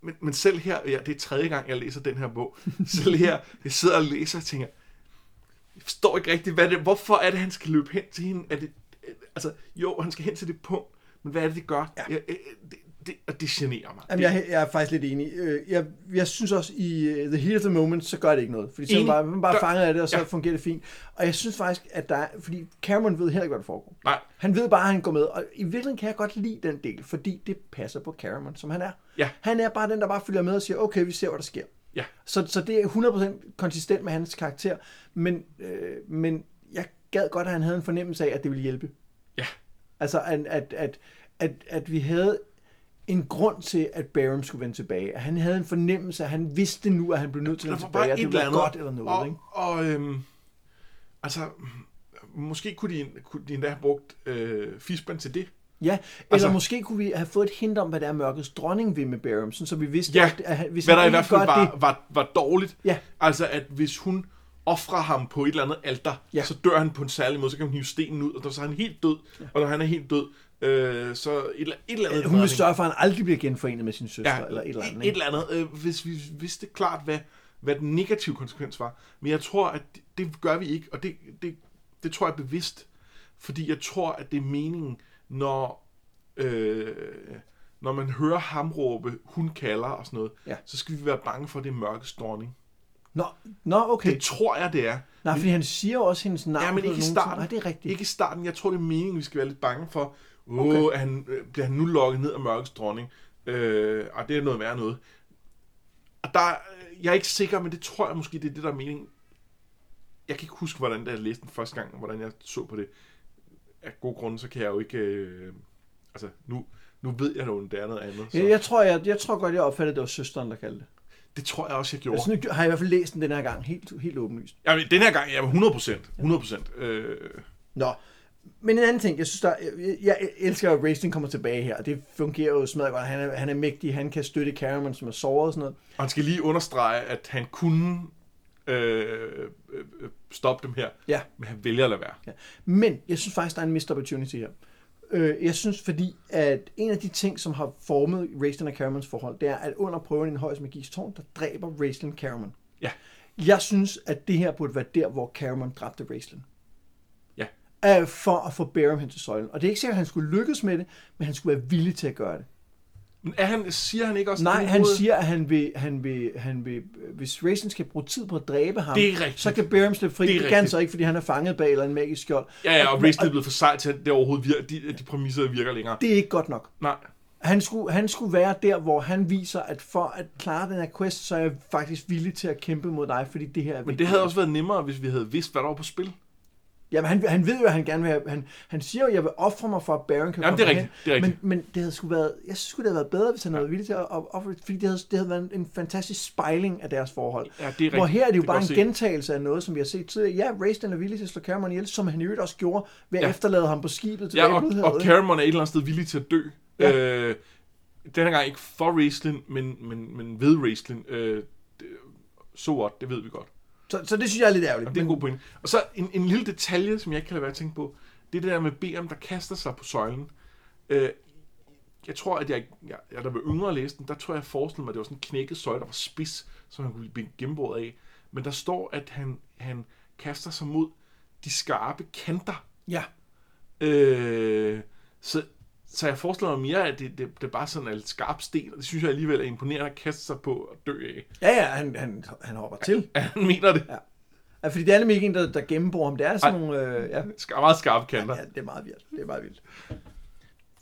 men, men selv her, ja, det er tredje gang, jeg læser den her bog, selv her, jeg sidder og læser og tænker, jeg forstår ikke rigtigt, hvad det, hvorfor er det, han skal løbe hen til hende? Er det, altså, jo, han skal hen til det punkt, men hvad er det, det gør? Ja. Jeg, jeg, det, det, og det generer mig. Jamen, jeg, jeg er faktisk lidt enig. Øh, Jeg, jeg synes også, i øh, The Heat of the Moment, så gør det ikke noget. Fordi så er man Enig. bare, man bare fanget af det, og så Ja. ja. fungerer det fint. Og jeg synes faktisk, at der er... Fordi Cameron ved heller ikke, hvad der foregår. Nej, Han ved bare, at han går med. Og i virkeligheden kan jeg godt lide den del, fordi det passer på Cameron, som han er. Ja. Han er bare den, der bare følger med og siger, okay, vi ser, hvad der sker. ja, Så, så det er 100% konsistent med hans karakter. Men, øh, men jeg gad godt, at han havde en fornemmelse af, at det ville hjælpe. ja, Altså, at, at, at, at, at vi havde en grund til, at Barham skulle vende tilbage. At han havde en fornemmelse, at han vidste nu, at han blev nødt til at der vende tilbage, at et det blev andet. godt eller noget. og, ikke? og øhm, altså, måske kunne de, kunne de endda have brugt øh, Fisband til det. Ja, eller Altså- måske kunne vi have fået et hint om, hvad det er, mørkets dronning vil med Barham, så vi vidste, Ja, at, at hvis Hvad der i hvert fald var, det, var, var dårligt. Ja. Altså, at hvis hun offrer ham på et eller andet alter, Ja. så dør han på en særlig måde, så kan hun hive stenen ud, og så er han helt død. Ja. Og når han er helt død, øh, så et, eller- et eller andet... hun vil sørge for, at han aldrig bliver genforenet med sin søster, ja, eller et eller andet. et, et eller andet. Øh, hvis vi vidste klart, hvad, hvad den negative konsekvens var. Men jeg tror, at det, det gør vi ikke, og det, det, det tror jeg er bevidst. Fordi jeg tror, at det er meningen, når, øh, når man hører ham råbe, hun kalder og sådan noget, Ja. så skal vi være bange for, at det er mørkets dronning. Nå, nå, okay. Det tror jeg, det er. Nej, fordi han siger jo også hendes navn. Ja, men ikke i starten. Nej, det er rigtigt. Ikke i starten. Jeg tror, det er meningen, vi skal være lidt bange for. Åh, Okay. okay. han, øh, bliver han nu lukket ned af mørkets dronning? Øh, og det er noget værre noget. Og der, øh, jeg er ikke sikker, men det tror jeg måske, det er det, der er meningen. Jeg kan ikke huske, hvordan da jeg læste den første gang, hvordan jeg så på det. Af gode grunde, så kan jeg jo ikke... Øh, altså, nu, nu ved jeg jo, det er noget andet. Så. Jeg, jeg, tror, jeg, jeg tror godt, jeg opfattede, at det var søsteren, der kaldte det. Det tror jeg også, jeg gjorde. Jeg synes, har jeg i hvert fald læst den den her gang, helt, helt åbenlyst. Jamen, den her gang, ja, 100 procent. 100 procent. Øh, Nå, men en anden ting, jeg synes, der, jeg, jeg elsker, at Racing kommer tilbage her. Det fungerer jo smadret godt. Han er, han er mægtig, han kan støtte Cameron, som er såret og sådan noget. Og han skal lige understrege, at han kunne øh, øh, øh, stoppe dem her, Ja. men han vælger at lade være. Ja. Men jeg synes faktisk, der er en missed opportunity her. Øh, jeg synes, fordi at en af de ting, som har formet Raistlin og Caramons forhold, det er, at under prøven i en højst magisk tårn, der dræber Raistlin Caramon. Ja. Jeg synes, at det her burde være der, hvor Caramon dræbte Raistlin. Øh, for at få Barham hen til søjlen. Og det er ikke sikkert, at han skulle lykkes med det, men han skulle være villig til at gøre det. Men er han, siger han ikke også... Nej, han siger, at han vil, han vil, han vil, hvis Raisin skal bruge tid på at dræbe ham, Det er rigtigt. så kan Barham slippe fri. Det Det, kan han så ikke, fordi han er fanget bag eller en magisk skjold. Ja, ja, og Racing er blevet for sej til, at det overhovedet virker, de, de præmisser virker længere. Det er ikke godt nok. Nej, Han skulle, han skulle være der, hvor han viser, at for at klare den her quest, så er jeg faktisk villig til at kæmpe mod dig, fordi det her er men vigtigt. det havde også været nemmere, hvis vi havde vidst, hvad der var på spil. Jamen, han, han ved jo, at han gerne vil have, han, han siger jo, at jeg vil ofre mig for, at Baron kan Jamen, komme det er rigtigt, hen. det er rigtigt. Men, men det havde sgu været, jeg synes det havde været bedre, hvis han havde været villig til at ofre, fordi det havde, det havde været en, fantastisk spejling af deres forhold. Ja, det er rigtigt. Hvor her er det jo kan bare en se. gentagelse af noget, som vi har set tidligere. Ja, Raistlin er villig til at slå Cameron ihjel, som han i øvrigt også gjorde, ved at Ja. ja. efterlade ham på skibet til Ja, og, og? Cameron er et eller andet sted villig til at dø. Ja. Øh, denne gang ikke for Raistlin, men, men, men ved Raistlin. Øh, det, so what, det ved vi godt. Så, så det synes jeg er lidt ærgerligt. Det er en god pointe. Og så en, en lille detalje, som jeg ikke kan lade være at tænke på. Det er det der med BM, der kaster sig på søjlen. Øh, jeg tror, at jeg, jeg, jeg der var yngre læste den, der tror jeg, jeg forestillede mig, at det var sådan en knækket søjle, der var spids, som han kunne blive gennembrudt af. Men der står, at han, han kaster sig mod de skarpe kanter. Ja, Øh, så så jeg forestiller mig mere, at det, det, det er bare sådan en skarp sten, og det synes jeg alligevel er imponerende at kaste sig på at dø af. Ja, ja, han, han, han hopper til. Ja, han mener det. Ja. Ja, fordi det er nemlig ikke en, der, der gennemborer ham. Det er sådan Ej. nogle... Øh, ja. Skal meget skarpe kanter. ja, det er meget vildt. Det er meget vildt.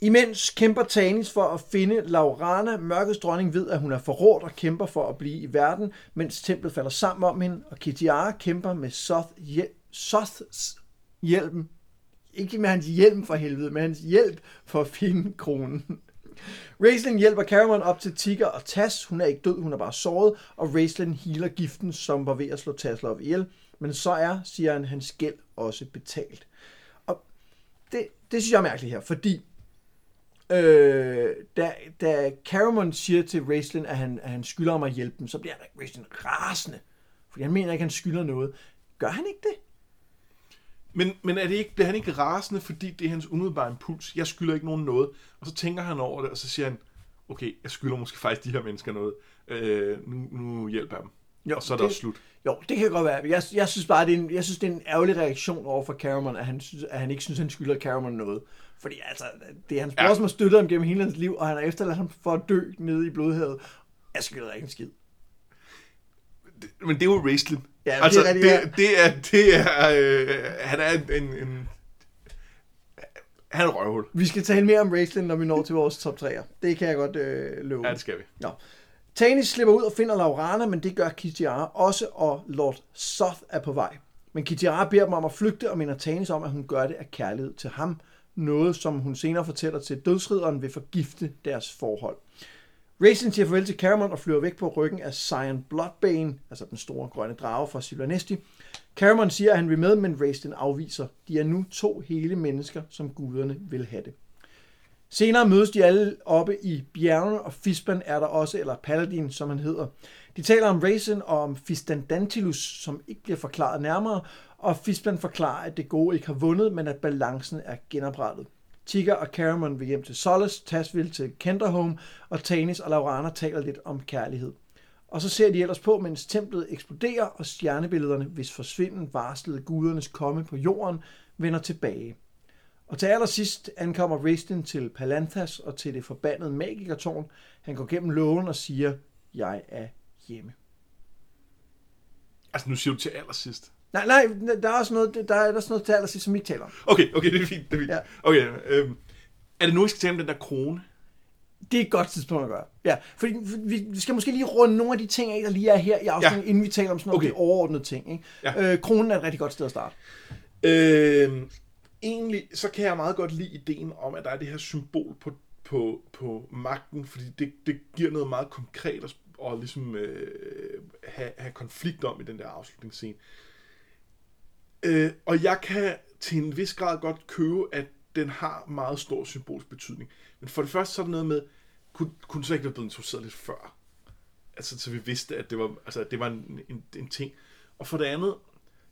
Imens kæmper Tanis for at finde Laurana. Mørkets dronning ved, at hun er forrådt og kæmper for at blive i verden, mens templet falder sammen om hende, og Kitiara kæmper med Soth hjel- Soths hjælpen. Ikke med hans hjelm for helvede, men hans hjælp for at finde kronen. Raistlin hjælper Caramon op til Tigger og Tas. Hun er ikke død, hun er bare såret, og Raistlin healer giften, som var ved at slå Taslov ihjel. Men så er, siger han, hans gæld også betalt. Og det, det synes jeg er mærkeligt her, fordi øh, da, da Caramon siger til Raistlin, at han, at han skylder mig at hjælpe dem, så bliver Raistlin rasende. Fordi han mener ikke, at han skylder noget. Gør han ikke det? Men, men er det ikke, bliver han ikke rasende, fordi det er hans umiddelbare impuls? Jeg skylder ikke nogen noget. Og så tænker han over det, og så siger han, okay, jeg skylder måske faktisk de her mennesker noget. Øh, nu, nu hjælper jeg dem. Jo, og så er det, det- også slut. Jo, det kan godt være. Jeg, jeg synes bare, det er en, jeg synes, det er en ærgerlig reaktion over for Caramon, at han, synes, at han ikke synes, han skylder Caramon noget. Fordi altså, det er hans bror, ja. som har støttet ham gennem hele hans liv, og han har efterladt ham for at dø nede i blodhavet. Jeg skylder ikke en skid. Men det er jo Raistlin. Ja, det er altså, det, det er, det er, øh, han er en, en, en han er røvhul. Vi skal tale mere om Raistlin, når vi når til vores top 3'er. Det kan jeg godt øh, love. Ja, det skal vi. Nå. Tanis slipper ud og finder Laurana, men det gør Kitiara også, og Lord Soth er på vej. Men Kitiara beder dem om at flygte og minder Tanis om, at hun gør det af kærlighed til ham. Noget, som hun senere fortæller til dødsridderen vil forgifte deres forhold. Racing siger farvel til Caramon og flyver væk på ryggen af Cyan Bloodbane, altså den store grønne drage fra Sylvanesti. Caramon siger, at han vil med, men Racing afviser. De er nu to hele mennesker, som guderne vil have det. Senere mødes de alle oppe i bjergene, og Fisban er der også, eller Paladin, som han hedder. De taler om Racen og om Fistandantilus, som ikke bliver forklaret nærmere, og Fisban forklarer, at det gode ikke har vundet, men at balancen er genoprettet. Tigger og Caramon vil hjem til Solace, Tas vil til Kenderhome, og Tanis og Laurana taler lidt om kærlighed. Og så ser de ellers på, mens templet eksploderer, og stjernebillederne, hvis forsvinden varslede gudernes komme på jorden, vender tilbage. Og til allersidst ankommer Ristin til Palanthas og til det forbandede magikertårn. Han går gennem lågen og siger, jeg er hjemme. Altså, nu siger du til allersidst. Nej, nej, der er også noget, der er, der er noget til allersidst, som ikke taler om. Okay, okay, det er fint. Det er fint. Ja. Okay, øhm, er det nu, vi skal tale om den der krone? Det er et godt tidspunkt at gøre. Ja, fordi vi vi skal måske lige runde nogle af de ting af, der lige er her i afsnittet, Ja. inden vi taler om sådan noget Okay. overordnede ting. Ikke? Ja. Øh, kronen er et rigtig godt sted at starte. Øhm, egentlig, så kan jeg meget godt lide ideen om, at der er det her symbol på, på, på magten, fordi det, det giver noget meget konkret at, og ligesom øh, have, have konflikt om i den der afslutningsscene. Øh, og jeg kan til en vis grad godt købe, at den har meget stor symbolsk betydning. Men for det første så er det noget med, kunne, kunne det så ikke være blevet introduceret lidt før? Altså, så vi vidste, at det var, altså, at det var en, en, en ting. Og for det andet,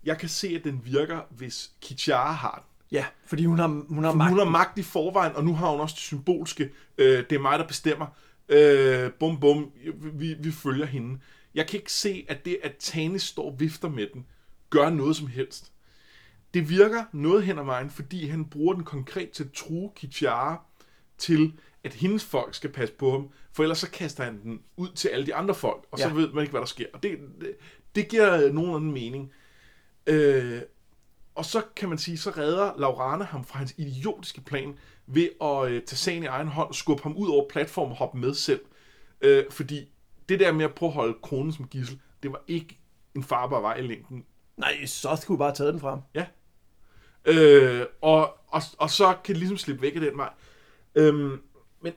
jeg kan se, at den virker, hvis Kichara har den. Ja, fordi hun har, hun har For magt. hun har magt i forvejen, og nu har hun også det symbolske. Øh, det er mig, der bestemmer. Øh, bum, bum, vi, vi følger hende. Jeg kan ikke se, at det, at Tanis står og vifter med den, gør noget som helst. Det virker noget hen ad vejen, fordi han bruger den konkret til at true Kichara til, at hendes folk skal passe på ham, for ellers så kaster han den ud til alle de andre folk, og så Ja. ved man ikke, hvad der sker. Og det, det, det giver nogen anden mening. Øh, og så kan man sige, så redder Laurana ham fra hans idiotiske plan ved at øh, tage sagen i egen hånd og skubbe ham ud over platformen og hoppe med selv. Øh, fordi det der med at prøve at holde kronen som gissel, det var ikke en farbar vej i længden. Nej, så skulle bare have taget den frem. Ja. Øh, og, og, og så kan det ligesom slippe væk af den vej. Øhm, men...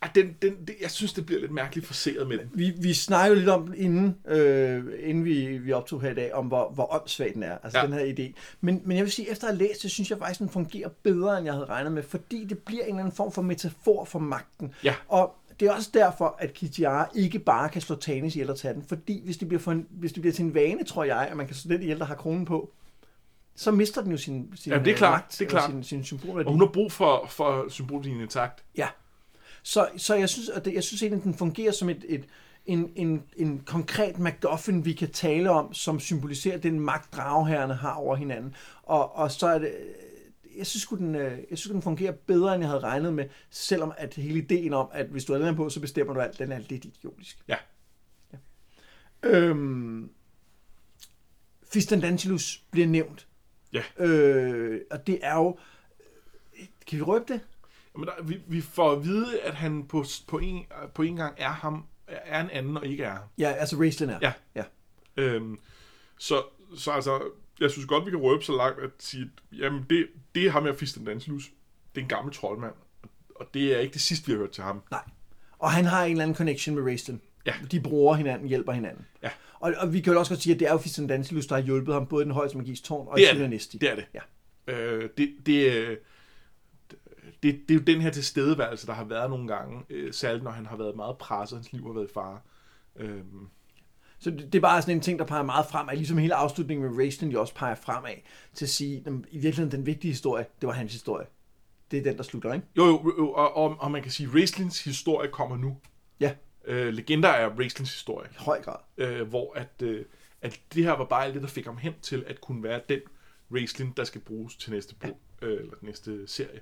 Ah, den, den, det, jeg synes, det bliver lidt mærkeligt forseret med den. Vi, vi snakkede lidt om inden, øh, inden vi, vi optog her i dag, om hvor, hvor åndssvag den er, altså ja. den her idé. Men, men jeg vil sige, efter at have læst det, synes jeg faktisk, den fungerer bedre, end jeg havde regnet med, fordi det bliver en eller anden form for metafor for magten. Ja. Og det er også derfor, at Kitiara ikke bare kan slå Tanis ihjel og tage den, fordi hvis det bliver, for en, hvis det bliver til en vane, tror jeg, at man kan slå den ihjel, der har kronen på, så mister den jo sin, sin Ja, det er øh, klart, magt, det er klart. sin, sin symbolværdi. Og hun har brug for, for symbollinjen intakt. Ja. Så, så jeg synes, at det, jeg synes egentlig, at den fungerer som et, et, en, en, en konkret MacGuffin, vi kan tale om, som symboliserer den magt, dragherrerne har over hinanden. Og, og så er det, jeg synes, den, øh, jeg synes, den fungerer bedre, end jeg havde regnet med, selvom at hele ideen om, at hvis du er den på, så bestemmer du alt, den er lidt idiotisk. Ja. ja. Øhm, Fistandantilus bliver nævnt. Ja. Øh, og det er jo... Kan vi røbe det? Men der, vi, vi får at vide, at han på, på, en, på en gang er ham, er en anden og ikke er. Ja, altså Raistlin er. Ja. ja. Øhm, så, så altså, jeg synes godt, vi kan røbe så langt at sige, jamen, det, det er ham her Fisten Danselus. Det er en gammel troldmand. Og det er ikke det sidste, vi har hørt til ham. Nej. Og han har en eller anden connection med Raistlin. Ja. De bruger hinanden, hjælper hinanden. Ja. Og, og vi kan jo også godt sige, at det er jo Fistan Danselus, der har hjulpet ham både i den højeste magis tårn og Det i Sina det. Er det. Ja. Øh, det, det, øh, det, det er jo den her tilstedeværelse, der har været nogle gange, øh, særligt når han har været meget presset, hans liv har været i fare. Øhm, Så det, det er bare sådan en ting, der peger meget fremad, ligesom hele afslutningen med Raistlin jo også peger fremad, til at sige, at i virkeligheden den vigtige historie, det var hans historie. Det er den, der slutter, ikke? jo, jo, jo og, og, og man kan sige, at historie kommer nu. Ja, Øh, legender er Raislins historie. i høj grad. øh, hvor at, øh, at det her var bare det, der fik ham hen til at kunne være den wrestling, der skal bruges til næste bog, øh, eller næste serie.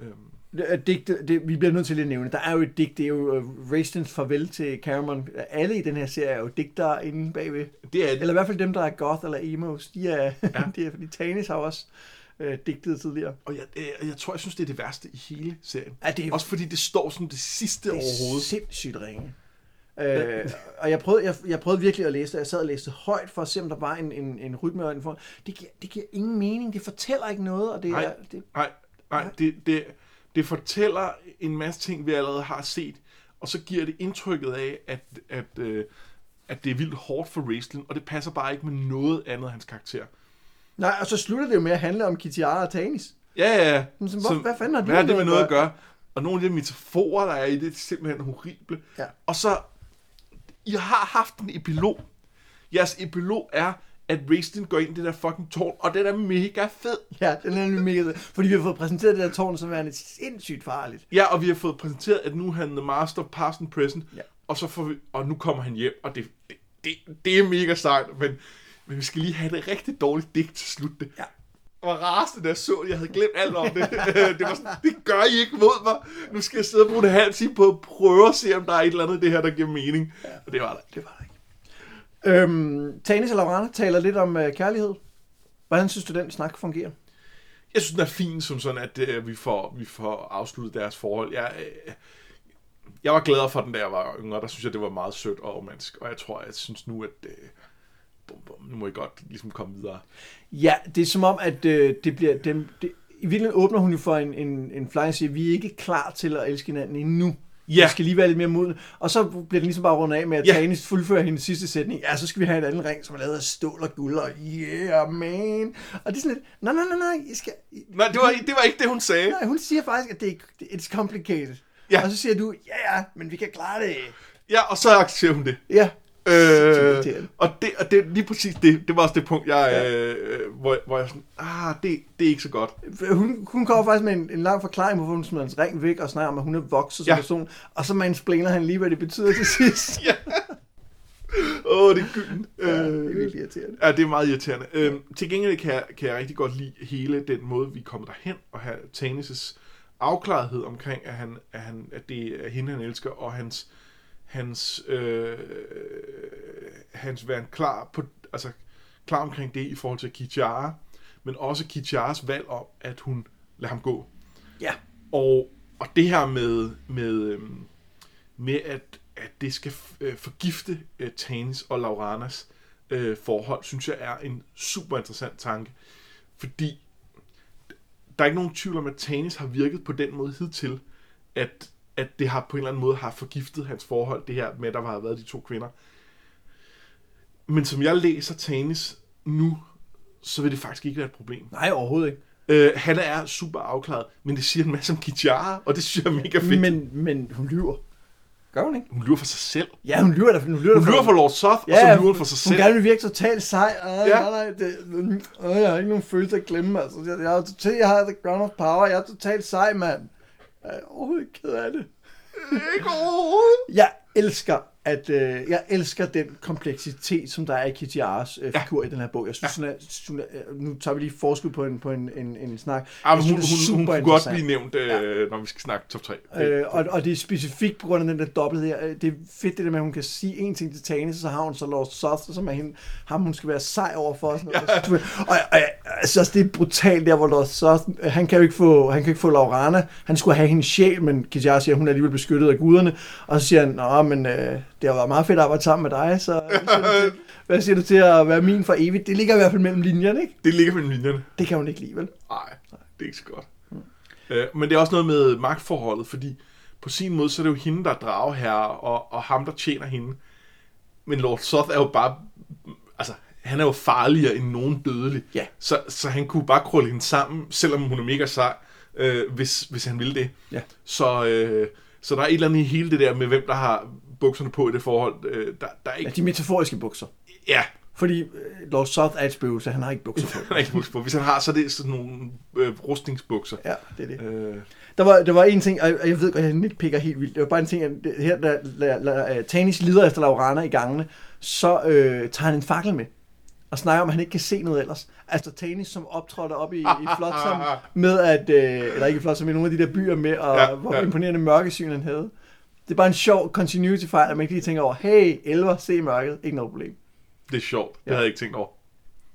Øhm, Det, er digte, det, vi bliver nødt til at nævne, der er jo et digt, det er jo uh, Raistlins farvel til Cameron. Alle i den her serie er jo digtere inde bagved. det er det. Eller i hvert fald dem, der er goth eller emos. De er, ja. De er fordi Tanis har også øh, digtet tidligere. Og jeg, jeg, jeg tror, jeg synes, det er det værste i hele serien. Ja, det er, Også fordi det står som det sidste det er overhovedet. sindssygt ringe. Øh, og jeg prøvede, jeg, jeg prøvede virkelig at læse det. Jeg sad og læste højt for at se, om der var en, en, en rytme og en form. Det giver, det giver ingen mening. Det fortæller ikke noget. Og det Nej. er, det, Nej, nej det, det, det fortæller en masse ting, vi allerede har set, og så giver det indtrykket af, at, at, øh, at det er vildt hårdt for wrestling, og det passer bare ikke med noget andet af hans karakter. nej, og så slutter det jo med at handle om Kitiara og Tanis. Ja, ja. Men så, hvor, hvad fanden har de Hvad har det med noget at gøre? Og nogle af de metaforer, der er i det, er simpelthen horrible. Ja. Og så, I har haft en epilog. Jeres epilog er, at Raistlin går ind i det der fucking tårn, og den er mega fed. Ja, den er nemlig mega fed. Fordi vi har fået præsenteret det der tårn som værende sindssygt farligt. Ja, og vi har fået præsenteret, at nu er han the master past and present, Ja. og, så får vi, og nu kommer han hjem, og det, det, det, det er mega sejt, men, men vi skal lige have det rigtig dårligt digt til slut. Det. Ja. Og rasende, da jeg så det, jeg havde glemt alt om det. det var sådan, det gør I ikke mod mig. Nu skal jeg sidde og bruge det halv time på at prøve at se, om der er et eller andet det her, der giver mening. Ja. Og det var der. Det var ikke. Øhm, Tanis og Laurana taler lidt om øh, kærlighed. Hvordan synes du, den snak fungerer? Jeg synes, den er fin, som sådan, at øh, vi, får, vi får afsluttet deres forhold. Jeg, øh, jeg var glad for den, da jeg var yngre. Der synes jeg, det var meget sødt og romantisk. Og jeg tror, jeg synes nu, at øh, nu må I godt ligesom komme videre. Ja, det er som om, at øh, det bliver... Dem, det, I virkeligheden åbner hun jo for en, en, en flying siger, vi er ikke klar til at elske hinanden endnu. Ja. Vi skal lige være lidt mere modne. Og så bliver den ligesom bare rundet af med, at Ja. Tanis fuldfører hendes sidste sætning. Ja, så skal vi have en anden ring, som er lavet af stål og guld, og yeah, man. Og det er sådan lidt, nej, nej, nej, nej, I skal... Nej, det var, det var ikke det, hun sagde. nej, hun siger faktisk, at det er, it's complicated. Ja. Og så siger du, ja, ja, men vi kan klare det. Ja, og så accepterer hun det. Ja, Øh, og det, og det lige præcis det, det var også det punkt, jeg, Ja. øh, hvor, hvor jeg sådan, ah, det, det er ikke så godt. Hun, hun kommer faktisk med en, en lang forklaring, hvorfor hun smider hans ring væk, og snakker om, at hun er vokset som Ja. person. Og så mansplainer han lige, hvad det betyder til sidst. Ja. Åh, oh, det er gylden. Ja, det er Øh, virkelig irriterende. Ja, det er meget irriterende. Øhm, til gengæld kan jeg, kan jeg rigtig godt lide hele den måde, vi kommer derhen, og have Tanis' afklarethed omkring, at, han, at, han, at det er hende, han elsker, og hans, hans, øh, hans være klar, på, altså, klar omkring det i forhold til Kichara, men også Kicharas valg om, at hun lader ham gå. Ja. Og, og det her med, med, øhm, med at, at det skal øh, forgifte øh, Tanis og Lauranas øh, forhold, synes jeg er en super interessant tanke. Fordi der er ikke nogen tvivl om, at Tanis har virket på den måde hidtil, at, at det har på en eller anden måde har forgiftet hans forhold, det her med, at der har været de to kvinder. Men som jeg læser Tanis nu, så vil det faktisk ikke være et problem. Nej, overhovedet ikke. Øh, han er super afklaret, men det siger en masse om Kichara, og det synes jeg er mega fedt. Men, Men, hun lyver. Gør hun ikke? hun lyver for sig selv. Ja, hun lyver da. Hun lyver, Hun lyver for Lord Soth, og så lyver hun for sig Hun selv. gerne vil virke totalt sej. Øh, Ja. ja. nej, nej, det, øh, jeg har ikke nogen følelse at glemme. Altså. Jeg, jeg, er totalt, jeg har the ground of power. Jeg er totalt sej, mand. Jeg er overhovedet ikke ked af det. Ikke overhovedet. Jeg elsker at øh, jeg elsker den kompleksitet, som der er i Kitiaras øh, Ja. figur i den her bog. Jeg synes, ja. hun er, hun er, øh, nu tager vi lige forskud på en, på en, en, en snak. Ja, men Jeg hun, hun, hun, hun kunne godt blive nævnt, øh, når vi skal snakke top 3. Det, Øh, og, og det er specifikt på grund af den der dobbelt her. Øh, Det er fedt det der med, at hun kan sige en ting til Tanis, og så har hun så Lord Soth, som er hende, ham, hun skal være sej over for. Og, sådan noget. og, og, og, synes også, det er brutalt der, hvor Lord Soth, øh, han kan jo ikke få, han kan ikke få Laurana. Han skulle have hendes sjæl, men Kitjar siger, at hun er alligevel beskyttet af guderne. Og så siger han, nå, men øh, det har været meget fedt at arbejde sammen med dig, så hvad siger, du til, hvad siger du til at være min for evigt? Det ligger i hvert fald mellem linjerne, ikke? det ligger mellem linjerne. Det kan hun ikke lide, vel? Nej, det er ikke så godt. Øh, men det er også noget med magtforholdet, fordi på sin måde, så er det jo hende, der er drageherre, og, og ham, der tjener hende. Men Lord Soth er jo bare... Altså, han er jo farligere end nogen dødelig. Ja. Så, så han kunne bare krølle hende sammen, selvom hun er mega sej, øh, hvis, hvis han ville det. Ja. Så, øh, så der er et eller andet i hele det der med, hvem der har bukserne på i det forhold. Øh, der, der er Ja, ikke... de metaforiske bukser. Ja, Fordi øh, Lord Soth er et spøgelse, han har ikke bukser på. han er ikke bukser på. Hvis han har, så er det sådan nogle øh, rustningsbukser. Ja, det er det. Øh, Der var, der var en ting, og jeg ved godt, jeg nitpicker helt vildt. Det var bare en ting, at det- her, da, da, da, da Tanis lider efter Laurana i gangene, så øh, tager han en fakkel med og snakker om, at han ikke kan se noget ellers. Altså Tanis, som optrådte op i, i Flotsam med at, øh, eller ikke i Flotsam, men nogle af de der byer med, og Ja, ja, hvor ja. imponerende mørkesyn han havde. Det er bare en sjov continuity fejl, at man ikke lige tænker over, hey, elver, se mørket, ikke noget problem. det er sjovt. Det Ja. havde jeg ikke tænkt over.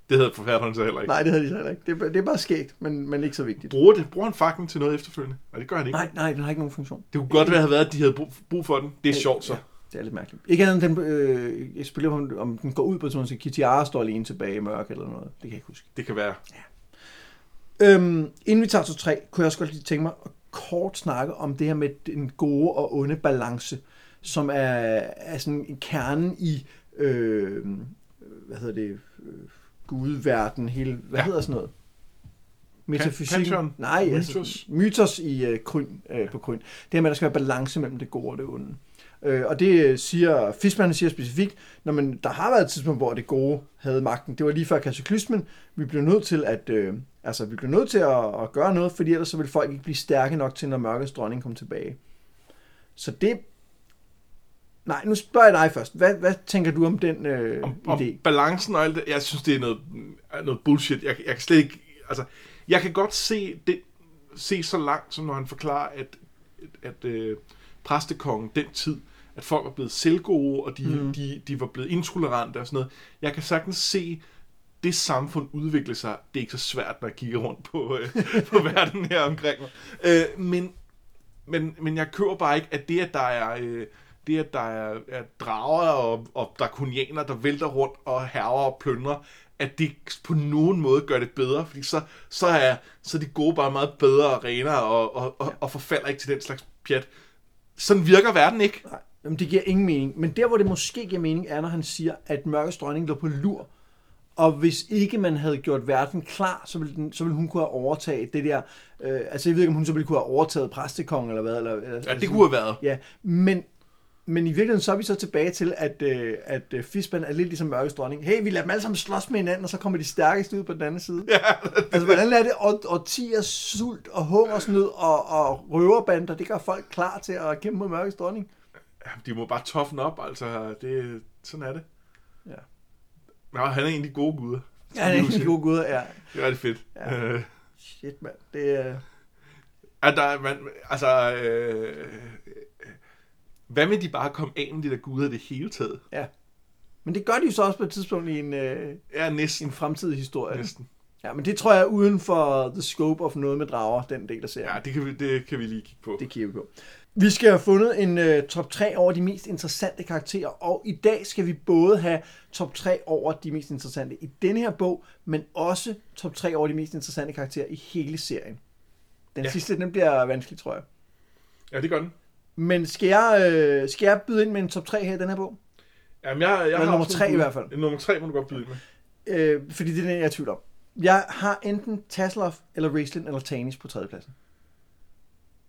Det havde forfatteren så heller ikke. Nej, det havde de så heller ikke. Det, er, bare- det er bare skægt, men, men ikke så vigtigt. Bruger, det, bruger han faklen til noget efterfølgende? Nej, det gør han ikke. Nej, nej, den har ikke nogen funktion. Det kunne godt være, have været, at de havde brug, for den. Det er sjovt så. Ja, det er lidt mærkeligt. Ikke andet den, øh, jeg spiller på, om- den går ud på sådan, så Kitiara står alene tilbage i mørke eller noget. Det kan jeg ikke huske. Det kan være. Øhm, inden vi tager til tre, kunne jeg også godt lige tænke mig at kort snakke om det her med den gode og onde balance, som er, er sådan en kerne i, øh, hvad hedder det, øh, gudverden, hele, hvad Ja. hedder sådan noget? Metafysik? Pantheon? Nej, Mythos? altså, mytos i øh, kryn, øh, på kryn. Det her med, at der skal være balance mellem det gode og det onde. Øh, og det øh, siger, Fischmann siger specifikt, når man, der har været et tidspunkt, hvor det gode havde magten. Det var lige før kataklysmen. Vi blev nødt til at, øh, altså, vi blev nødt til at, at gøre noget, fordi ellers så ville folk ikke blive stærke nok til, når mørkets dronning kom tilbage. Så det... Nej, nu spørger jeg dig først. Hvad, hvad tænker du om den øh, Om, om idé? balancen og alt det, jeg synes, det er noget, noget bullshit. Jeg, jeg kan slet ikke, altså, jeg kan godt se det, se så langt, som når han forklarer, at, at, at øh, præstekongen den tid, at folk var blevet selvgode, og de, mm. de, de var blevet intolerante og sådan noget. Jeg kan sagtens se det samfund udvikle sig. Det er ikke så svært, når jeg kigger rundt på, øh, på verden her omkring mig. Øh, men, men, men jeg køber bare ikke, at det, at der er... Øh, det, at der er, er drager og, og drakonianer, der vælter rundt og herrer og plyndrer, at det på nogen måde gør det bedre, fordi så, så, er, så er de gode bare meget bedre og renere og, og, og, og forfalder ikke til den slags pjat. Sådan virker verden ikke. Nej, jamen, det giver ingen mening. Men der, hvor det måske giver mening, er, når han siger, at mørkets dronning lå på lur. Og hvis ikke man havde gjort verden klar, så ville, den, så ville hun kunne have overtaget det der... Øh, altså, jeg ved ikke, om hun så ville kunne have overtaget præstekongen eller hvad. Eller, eller, Ja, det kunne have været. Ja, men, men i virkeligheden så er vi så tilbage til, at, øh, at øh, Fisban er lidt ligesom mørkets dronning. Hey, vi lader dem alle sammen slås med hinanden, og så kommer de stærkeste ud på den anden side. Ja, altså, hvordan er det? Og, og 10 sult og hungersnød og, og røverbander, det gør folk klar til at kæmpe mod mørkets dronning. Ja, De må bare toughen op, altså. Det, sådan er det. Ja. Han er egentlig gode guder. Ja, det er en god gud, ja. Det er rigtig fedt. Ja. Øh, Shit, mand. Det er... at der, er- man, altså, øh, hvad med de bare kom af med de der guder det hele taget? Ja. Men det gør de jo så også på et tidspunkt i en, øh, Ja, næsten. en fremtidig historie. næsten. Ja, men det tror jeg er uden for the scope of noget med drager, den del af serien. Ja, det kan, vi, det kan vi lige kigge på. Det kigger vi på. Vi skal have fundet en uh, top 3 over de mest interessante karakterer, og i dag skal vi både have top 3 over de mest interessante i denne her bog, men også top 3 over de mest interessante karakterer i hele serien. Den Ja. sidste, den bliver vanskelig, tror jeg. Ja, det gør den. Men skal jeg, øh, skal jeg byde ind med en top 3 her i den her bog? Jamen, jeg, jeg Eller har nummer også tre nogle i bud. hvert fald. Nummer tre må du godt byde ind med. Øh, fordi det er den, jeg er i tvivl om. Jeg har enten Tasselhoff, eller Raistlin, eller Tanis på tredjepladsen.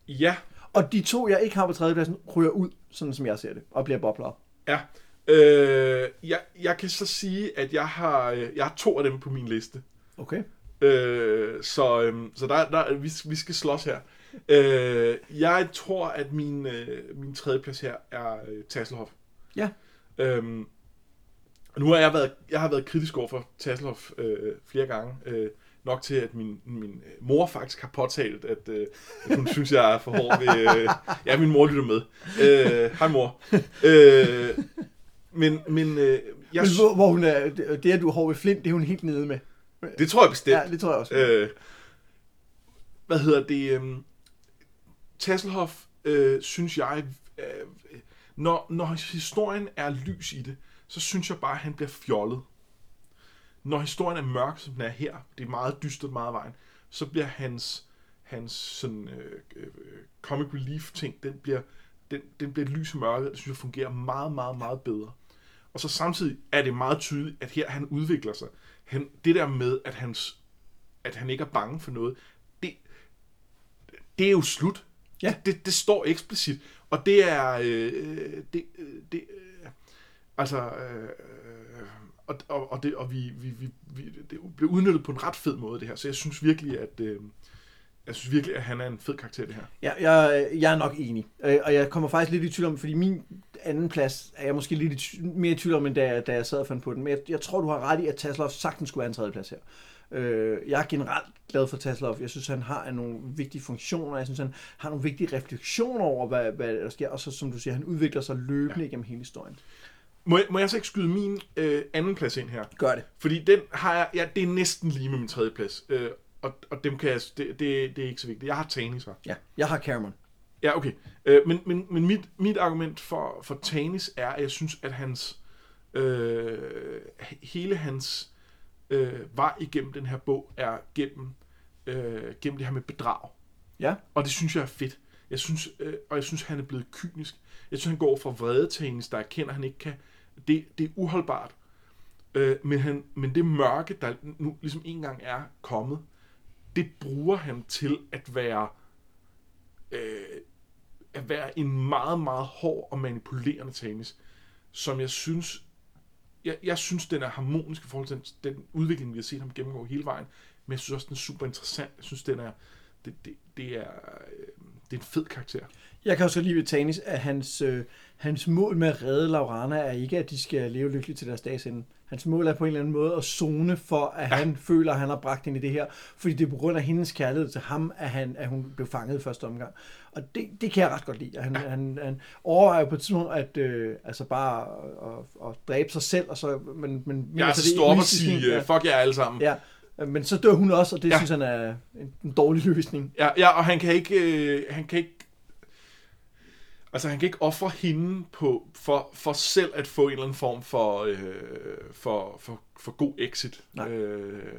Ja, Og de to, jeg ikke har på tredjepladsen, ryger ud, sådan som jeg ser det, og bliver bobler ja. Øh, jeg, jeg kan så sige, at jeg har, øh, jeg har to af dem på min liste. Okay. Øh, så øhm, så der, der, vi, vi skal slås her. Øh, jeg tror, at min, øh, min tredje plads her er øh, Tasselhoff. Ja. Øhm, nu har jeg været, jeg har været kritisk over for Tasselhoff øh, flere gange. Øh, nok til, at min, min øh, mor faktisk har påtalt, at, øh, at hun synes, jeg er for hård ved... Øh, ja, min mor lytter med. Øh, hej mor. Øh, men men øh, jeg, Men hvor, hvor hun er, det, det, at du er hård ved Flint, det er hun helt nede med. det tror jeg bestemt. Ja, det tror jeg også. Øh, hvad hedder det? Øh, Tasselhoff, øh, synes jeg, øh, når, når historien er lys i det, så synes jeg bare, at han bliver fjollet. Når historien er mørk, som den er her, det er meget dystert meget af vejen, så bliver hans, hans sådan, øh, øh, comic relief ting, den bliver, den, den bliver lys og mørke, det synes jeg fungerer meget, meget, meget bedre. Og så samtidig er det meget tydeligt, at her han udvikler sig. Han, det der med, at, hans, at han ikke er bange for noget, det, det er jo slut. Ja. Det, det står eksplicit. Og det er... Øh, det, øh, det, øh, altså... Øh, og, og, og, det, og vi, vi, vi, vi, det blev udnyttet på en ret fed måde, det her. Så jeg synes virkelig, at... Øh, jeg synes virkelig, at han er en fed karakter, det her. Ja, jeg, jeg er nok enig. Øh, Og jeg kommer faktisk lidt i tvivl om, fordi min anden plads er jeg måske lidt i mere i tvivl om, end da, jeg- da jeg sad og fandt på den. Men jeg, jeg tror, du har ret i, at Tasloff sagtens skulle være en tredje plads her. Øh, jeg er generelt glad for Tasloff. Jeg synes, han har nogle vigtige funktioner. Jeg synes, han har nogle vigtige refleksioner over, hvad, hvad der sker. Og så, som du siger, han udvikler sig løbende ja. igennem hele historien. Må jeg, må jeg så ikke skyde min øh, anden plads ind her? Gør det. Fordi den har jeg, ja, det er næsten lige med min tredje plads. Øh, og, og dem kan jeg, det, det, det er ikke så vigtigt. Jeg har Tanis her. Ja, jeg har Cameron. Ja, okay. Øh, men men, men mit, mit argument for, for Tanis er, at jeg synes, at hans øh, hele hans øh, vej igennem den her bog er gennem, øh, gennem det her med bedrag. Ja, Og det synes jeg er fedt. Jeg synes, øh, og jeg synes, han er blevet kynisk. Jeg synes, han går fra vrede Tanis, der erkender, at han ikke kan. Det, det er uholdbart. Øh, men, han, men det mørke, der nu ligesom engang er kommet, det bruger han til at være øh, at være en meget, meget hård og manipulerende Tanis, som jeg synes, jeg, jeg synes, den er harmonisk i forhold til den, den udvikling, vi har set ham gennemgå hele vejen, men jeg synes også, den er super interessant. Jeg synes, den er, det, det, det er, øh, det er en fed karakter. Jeg kan også lide ved Tanis, at hans, øh, hans mål med at redde Laurana er ikke, at de skal leve lykkeligt til deres dages ende. Hans mål er på en eller anden måde at zone for, at ja. han føler, at han har bragt hende i det her. Fordi det er på grund af hendes kærlighed til ham, at, han, at hun blev fanget i første omgang. Og det, det kan jeg ret godt lide. Han, ja. han, han overvejer på et tidspunkt at øh, altså bare at, at, at dræbe sig selv. Og så, men, men, Jeg er altså, så det er op og sige, ja. fuck jer alle sammen. Ja, men så dør hun også, og det Ja. synes han er en, en dårlig løsning. Ja, ja og han kan ikke, øh, han kan ikke, altså han kan ikke ofre hende på, for, for selv at få en eller anden form for, øh, for, for, for god exit. Nej. Øh,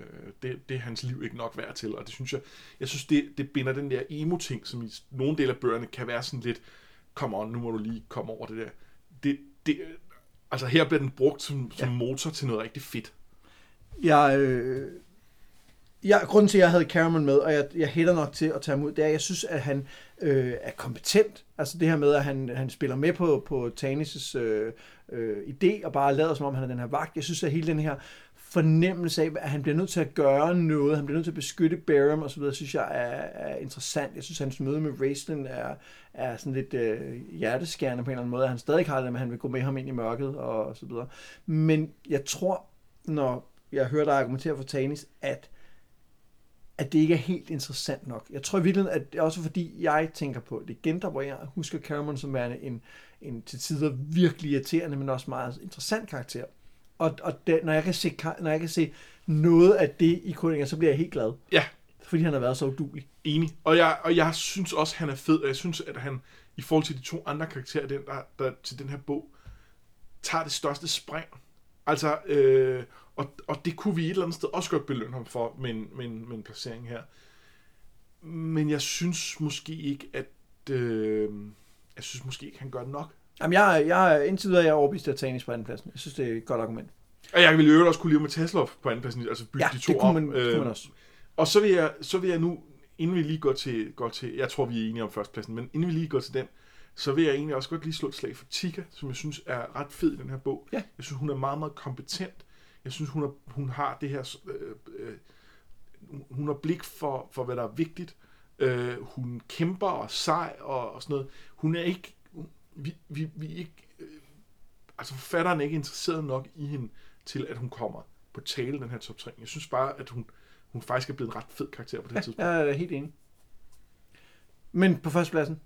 det, det er hans liv ikke nok værd til, og det synes jeg, jeg synes det, det binder den der emo-ting, som i nogle dele af bøgerne kan være sådan lidt, come on, nu må du lige komme over det der. Det, det, altså her bliver den brugt som, som Ja. motor til noget rigtig fedt. Jeg, øh, jeg, grunden til, at jeg havde Cameron med, og jeg, jeg hætter nok til at tage ham ud, det er, at jeg synes, at han øh, er kompetent. Altså det her med, at han, han spiller med på, på Tanis' øh, øh, idé, og bare lader som om, han er den her vagt. Jeg synes, at hele den her fornemmelse af, at han bliver nødt til at gøre noget, han bliver nødt til at beskytte Barham og så videre, synes jeg er, er interessant. Jeg synes, at hans møde med Raistlin er, er sådan lidt øh, hjerteskærende på en eller anden måde. Han stadig har det, men han vil gå med ham ind i mørket og så videre. Men jeg tror, når jeg hører dig argumentere for Tanis, at at det ikke er helt interessant nok. Jeg tror i virkeligheden, at det er også fordi, jeg tænker på legender, hvor jeg husker Cameron som værende en, en til tider virkelig irriterende, men også meget interessant karakter. Og, og det, når, jeg kan se, når jeg kan se noget af det i krønninger, så bliver jeg helt glad. Ja, Fordi han har været så udulig. Enig. Og jeg, og jeg synes også, han er fed, og jeg synes, at han, i forhold til de to andre karakterer, den, der, der, til den her bog, tager det største spring. Altså, øh, og, og det kunne vi et eller andet sted også godt belønne ham for, med en, med en, med en placering her. Men jeg synes måske ikke, at... Øh, jeg synes måske ikke, han gør det nok. Jamen, jeg, jeg, indtil videre er jeg overbevist af Tanis på andenpladsen. Jeg synes, det er et godt argument. Og jeg ville øvrigt også kunne lide med Taslov på andenpladsen, altså bygge Ja, de to det kunne op. man, det kunne man Øh, også. Og så vil jeg, så vil jeg nu, inden vi lige går til, går til, jeg tror vi er enige om førstepladsen, men inden vi lige går til den, så vil jeg egentlig også godt lige slå et slag for Tika, som jeg synes er ret fed i den her bog. Ja. Jeg synes, hun er meget, meget kompetent. Jeg synes, hun, er, hun har det her, øh, øh, hun har blik for, for, hvad der er vigtigt. Øh, hun kæmper og sej og, og sådan noget. Hun er ikke, vi, vi, vi ikke, øh, altså forfatteren er ikke interesseret nok i hende, til at hun kommer på tale den her top 3. Jeg synes bare, at hun, hun faktisk er blevet en ret fed karakter på det her tidspunkt. Jeg er helt enig. Men på førstepladsen?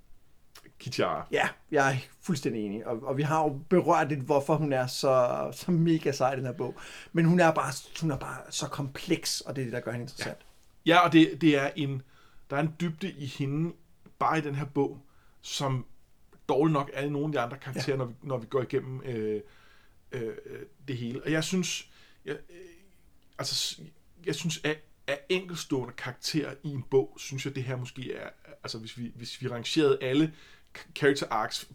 Kitara. Ja, jeg er fuldstændig enig. Og, og vi har jo berørt lidt, hvorfor hun er så, så mega sej i den her bog. Men hun er bare, hun er bare så kompleks, og det er det, der gør hende interessant. Ja, og det, det er en, der er en dybde i hende, bare i den her bog, som dårligt nok er i nogle af de andre karakterer, ja. når, vi, når vi går igennem øh, øh, det hele. Og jeg synes, jeg, øh, altså, jeg synes, at af enkelstående karakter i en bog, synes jeg, det her måske er, altså hvis vi, hvis vi rangerede alle character arcs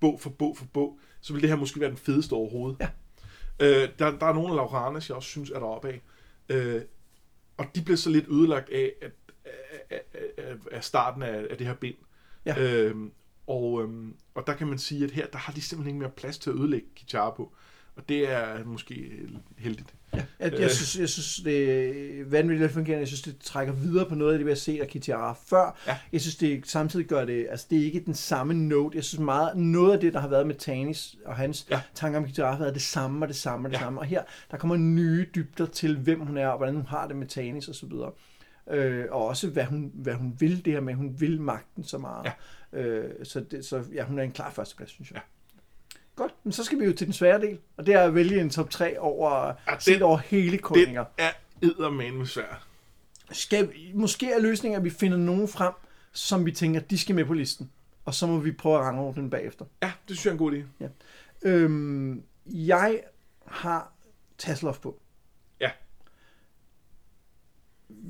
bog for bog for bog, så vil det her måske være den fedeste overhovedet. Ja. Øh, der, der er nogle af Lauranes, jeg også synes er deroppe af. Øh, og de bliver så lidt ødelagt af, at, af, af, af starten af, af det her bind. Ja. Øhm, og, øhm, og der kan man sige, at her der har de simpelthen ikke mere plads til at ødelægge Kichara på. Og det er måske heldigt. Ja, jeg, jeg, synes, jeg synes, det er vanvittigt fungerende. Jeg synes, det trækker videre på noget af det, vi har set af Kitiara før. Ja. Jeg synes, det samtidig gør det, altså det er ikke den samme note. Jeg synes meget, noget af det, der har været med Tanis og hans Ja. tanker om Kitiara, har været det samme og det samme og det Ja. samme. Og her, der kommer nye dybder til, hvem hun er, og hvordan hun har det med Tanis og så videre. Øh, og også, hvad hun, hvad hun vil det her med. Hun vil magten så meget. Ja. Øh, så, det, så ja, hun er en klar førsteplads, synes jeg. Ja. Godt, men så skal vi jo til den svære del, og det er at vælge en top 3 over, Ja, ja, set over hele kroniker. Den er eddermame svær. Skal, måske er løsningen, at vi finder nogen frem, som vi tænker, de skal med på listen. Og så må vi prøve at rangordne den bagefter. Ja, det synes jeg er en god idé. Øhm, jeg har Tasselhoff på. Ja.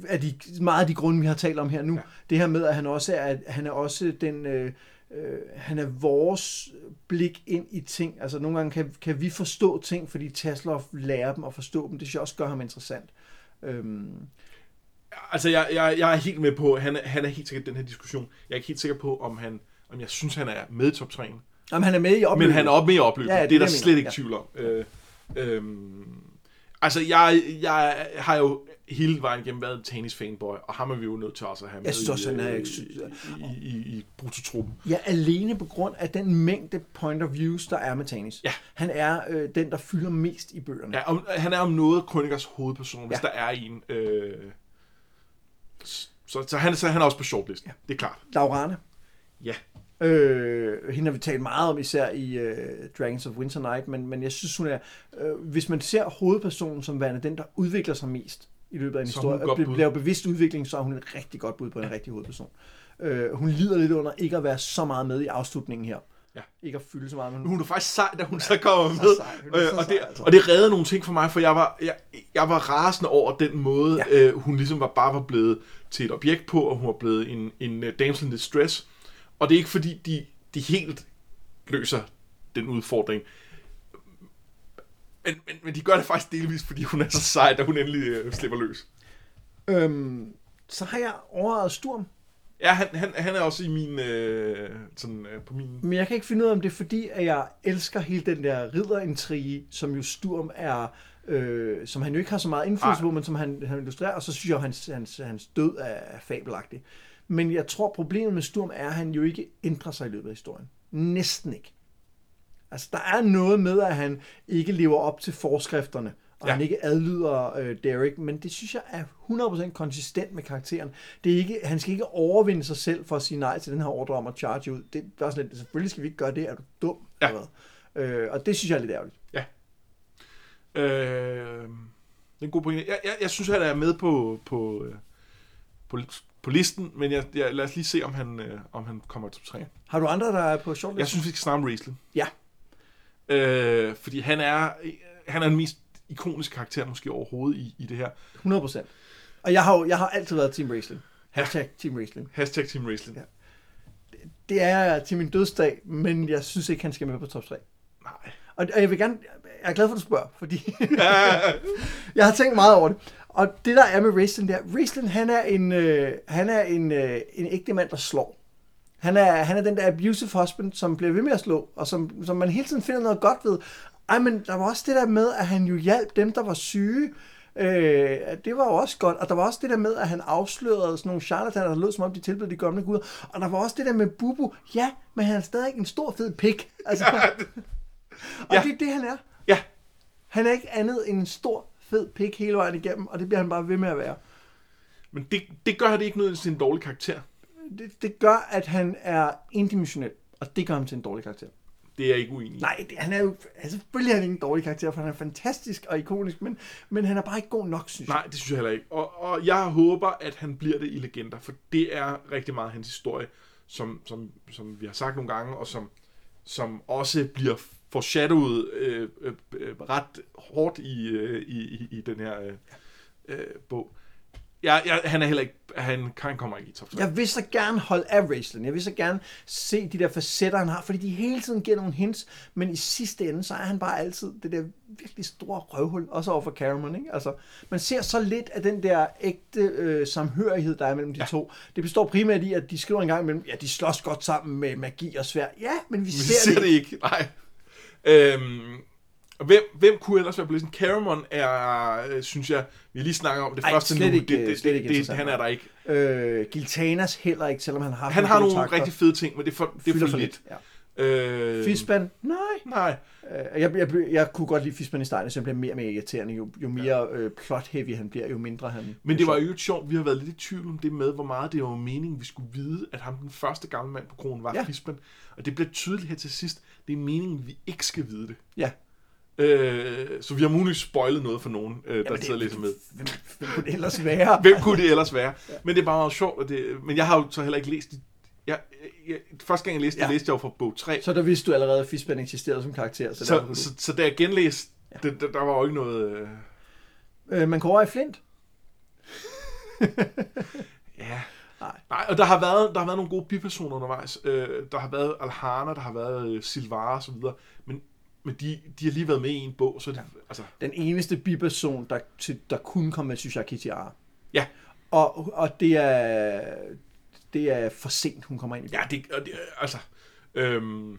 Af de, meget af de grunde, vi har talt om her nu. Ja. Ja. Det her med, at han også er, han er også den... Øh, øh, han er vores blik ind i ting. Altså nogle gange kan, kan vi forstå ting, fordi Tasselhoff lærer dem at forstå dem. Det synes jeg også gør ham interessant. Øhm, Altså, jeg, jeg, jeg er helt med på, han er, han er helt sikkert den her diskussion. Jeg er ikke helt sikker på, om han om jeg synes, han er med i top 3. jamen, han er med i opløbet. Men han er oppe med i opløbet. Ja, Ja, ja, det, det er er der slet ikke tvivl om. Øh, øhm, altså, jeg, jeg har jo hele vejen igennem været en tennis fanboy, og ham er vi jo nødt til også at have med Jeg synes også, i, han er øh, ikke i, i, i, i brutotruppen. Ja, alene på grund af den mængde point of views, der er med Tanis. Ja. Han er øh, den, der fylder mest i bøgerne. Ja, om, han er om noget Kronikers hovedperson, hvis Ja. der er en. Øh, så, så, han, så han er også på shortlisten. Ja. Det er klart. Laurane. Ja. Øh, hende har vi talt meget om, især i øh, Dragons of Winter Night, men, men jeg synes, hun er... Øh, hvis man ser hovedpersonen som værende den, der udvikler sig mest i løbet af en Så hun historie, og bud. laver bevidst udvikling, så er hun et rigtig godt bud på en rigtig hovedperson. Øh, hun lider lidt under ikke at være så meget med i afslutningen her. Ja. Ikke at fylde så meget, men Men hun er faktisk sej, da hun så kommer så med. sej. Hun er så Øh, og, sej, det, altså. og det reddede nogle ting for mig, for jeg var, jeg, jeg var rasende over den måde, Ja. ja. øh, hun ligesom var bare var blevet til et objekt på, og hun var blevet en, en uh, damsel in distress. Og det er ikke fordi, de, de helt løser den udfordring. Men, men, men de gør det faktisk delvis, fordi hun er så sej, da hun endelig øh, slipper løs. Øhm, så har jeg overvejet Sturm, Ja, han, han, han er også i min, øh, sådan, øh, på min... men jeg kan ikke finde ud af, om det er fordi, at jeg elsker hele den der ridderintrige, som jo Sturm er, øh, som han jo ikke har så meget indflydelse på, men som han, han illustrerer, og så synes jeg, at hans, hans, hans død er, er fabelagtig. Men jeg tror, problemet med Sturm er, at han jo ikke ændrer sig i løbet af historien. Næsten ikke. Altså, der er noget med, at han ikke lever op til forskrifterne, og ja. Ja. han ikke adlyder øh, Derek, men det synes jeg er 100% konsistent med karakteren. Det er ikke, han skal ikke overvinde sig selv for at sige nej til den her ordre om at charge ud. Det er sådan lidt, selvfølgelig skal vi ikke gøre det, er du dum? Ja. eller hvad? Øh, og det synes jeg er lidt ærgerligt. Øh, det er en god pointe. Jeg, jeg, jeg synes, han er med på, på, øh, på, på listen, men jeg, jeg, lad os lige se, om han, øh, om han kommer til top 3. Har du andre, der er på shortlist? Jeg synes, vi skal snakke om Raistlin. Ja. Øh, fordi han er, han er den mest ikoniske karakter måske overhovedet i, i det her. 100%. Og jeg har, jo- jeg har altid været Team Wrestling. Hashtag Team Wrestling. Hashtag Team Raistlin. Ja. Det er til min dødsdag, men jeg synes ikke, han skal med på top 3. Nej. Og, og jeg vil gerne, jeg er glad for, at du spørger, fordi jeg har tænkt meget over det. Og det der er med Raistlin der, Raistlin han er en, øh, han er en, øh, en ægte mand, der slår. Han er, han er den der abusive husband, som bliver ved med at slå, og som, som man hele tiden finder noget godt ved. Ej, men der var også det der med, at han jo hjalp dem, der var syge. Øh, det var jo også godt. Og der var også det der med, at han afslørede sådan nogle charlataner, der lød som om, de tilbød de gamle guder. Og der var også det der med Bubu. Ja, men han er stadig en stor fed pik. Altså, Og Ja. det er det, han er. Ja, Han er ikke andet end en stor, fed pik hele vejen igennem, og det bliver han bare ved med at være. men det, det gør det ikke nødvendigvis til en dårlig karakter. Det, det gør, at han er indimensionel, og det gør ham til en dårlig karakter. Det er jeg ikke uenig i. Nej, det, han er jo... Altså, selvfølgelig er han ikke en dårlig karakter, for han er fantastisk og ikonisk, men, men han er bare ikke god nok, synes jeg. Nej, det synes jeg heller ikke. Og, og jeg håber, at han bliver det i Legender, for det er rigtig meget hans historie, som, som, som vi har sagt nogle gange, og som, som også bliver foreshadowet øh, øh, øh, ret hårdt i, øh, i, i, den her øh, øh, bog. Ja, ja, han er heller ikke, han, han kommer ikke i top 3. Jeg vil så gerne holde af Raceland. Jeg vil så gerne se de der facetter, han har, fordi de hele tiden giver nogle hints, men i sidste ende, så er han bare altid det der virkelig store røvhul, også over for Cameron, ikke? Altså, man ser så lidt af den der ægte øh, samhørighed, der er mellem de ja. to. Det består primært i, at de skriver en gang imellem, ja, de slås godt sammen med magi og svær. Ja, men vi Vi ser, ser det det ikke, nej. Øhm, og hvem, hvem kunne ellers være på listen? Caramon er, øh, synes jeg, vi lige snakker om det Ej, første nu. ikke, det, øh, det, slet det, det, han er der ikke. Øh, Giltanas heller ikke, selvom han har Han har nogle takter. rigtig fede ting, men det er for, det er for lidt. Ja. Øh, Fisban? Nej. Nej. Øh, Jeg, jeg, jeg kunne godt lide Fisban i starten, så han bliver mere og mere irriterende. Jo, jo mere øh, plot-heavy han bliver, jo mindre han... Men det var jo sjovt, vi har været lidt i tvivl om det med, hvor meget det var meningen, vi skulle vide, at ham den første gamle mand på kronen var Ja. ja. Fisban. Og det bliver tydeligt her til sidst, det er meningen, vi ikke skal vide det. Ja. Øh, så vi har muligvis spoilet noget for nogen, øh, der Jamen, sidder og læser med. Hvem, hvem kunne det ellers være? Hvem kunne det ellers være? Men det er bare meget sjovt, at det, men jeg har jo så heller ikke læst de, jeg, jeg, første gang jeg læste det, Ja. læste jeg jo fra bog 3. Så der vidste du allerede, at Fisban eksisterede som karakter. Så, Så, så, så, så da jeg genlæste, ja. det, der, der var jo ikke noget... Øh, øh, man kan over i Flint. ja. Nej. Nej, og der har været, der har været nogle gode bipersoner undervejs. Øh, der har været Alhana, der har været øh, Silvara og så videre. Men, men de, de har lige været med i en bog, så det, altså, Den eneste biperson, der, der kunne komme med, synes jeg, er Kitiara. ja, Og, og det er... Det er for sent, hun kommer ind i ja, det, og det, altså, øhm,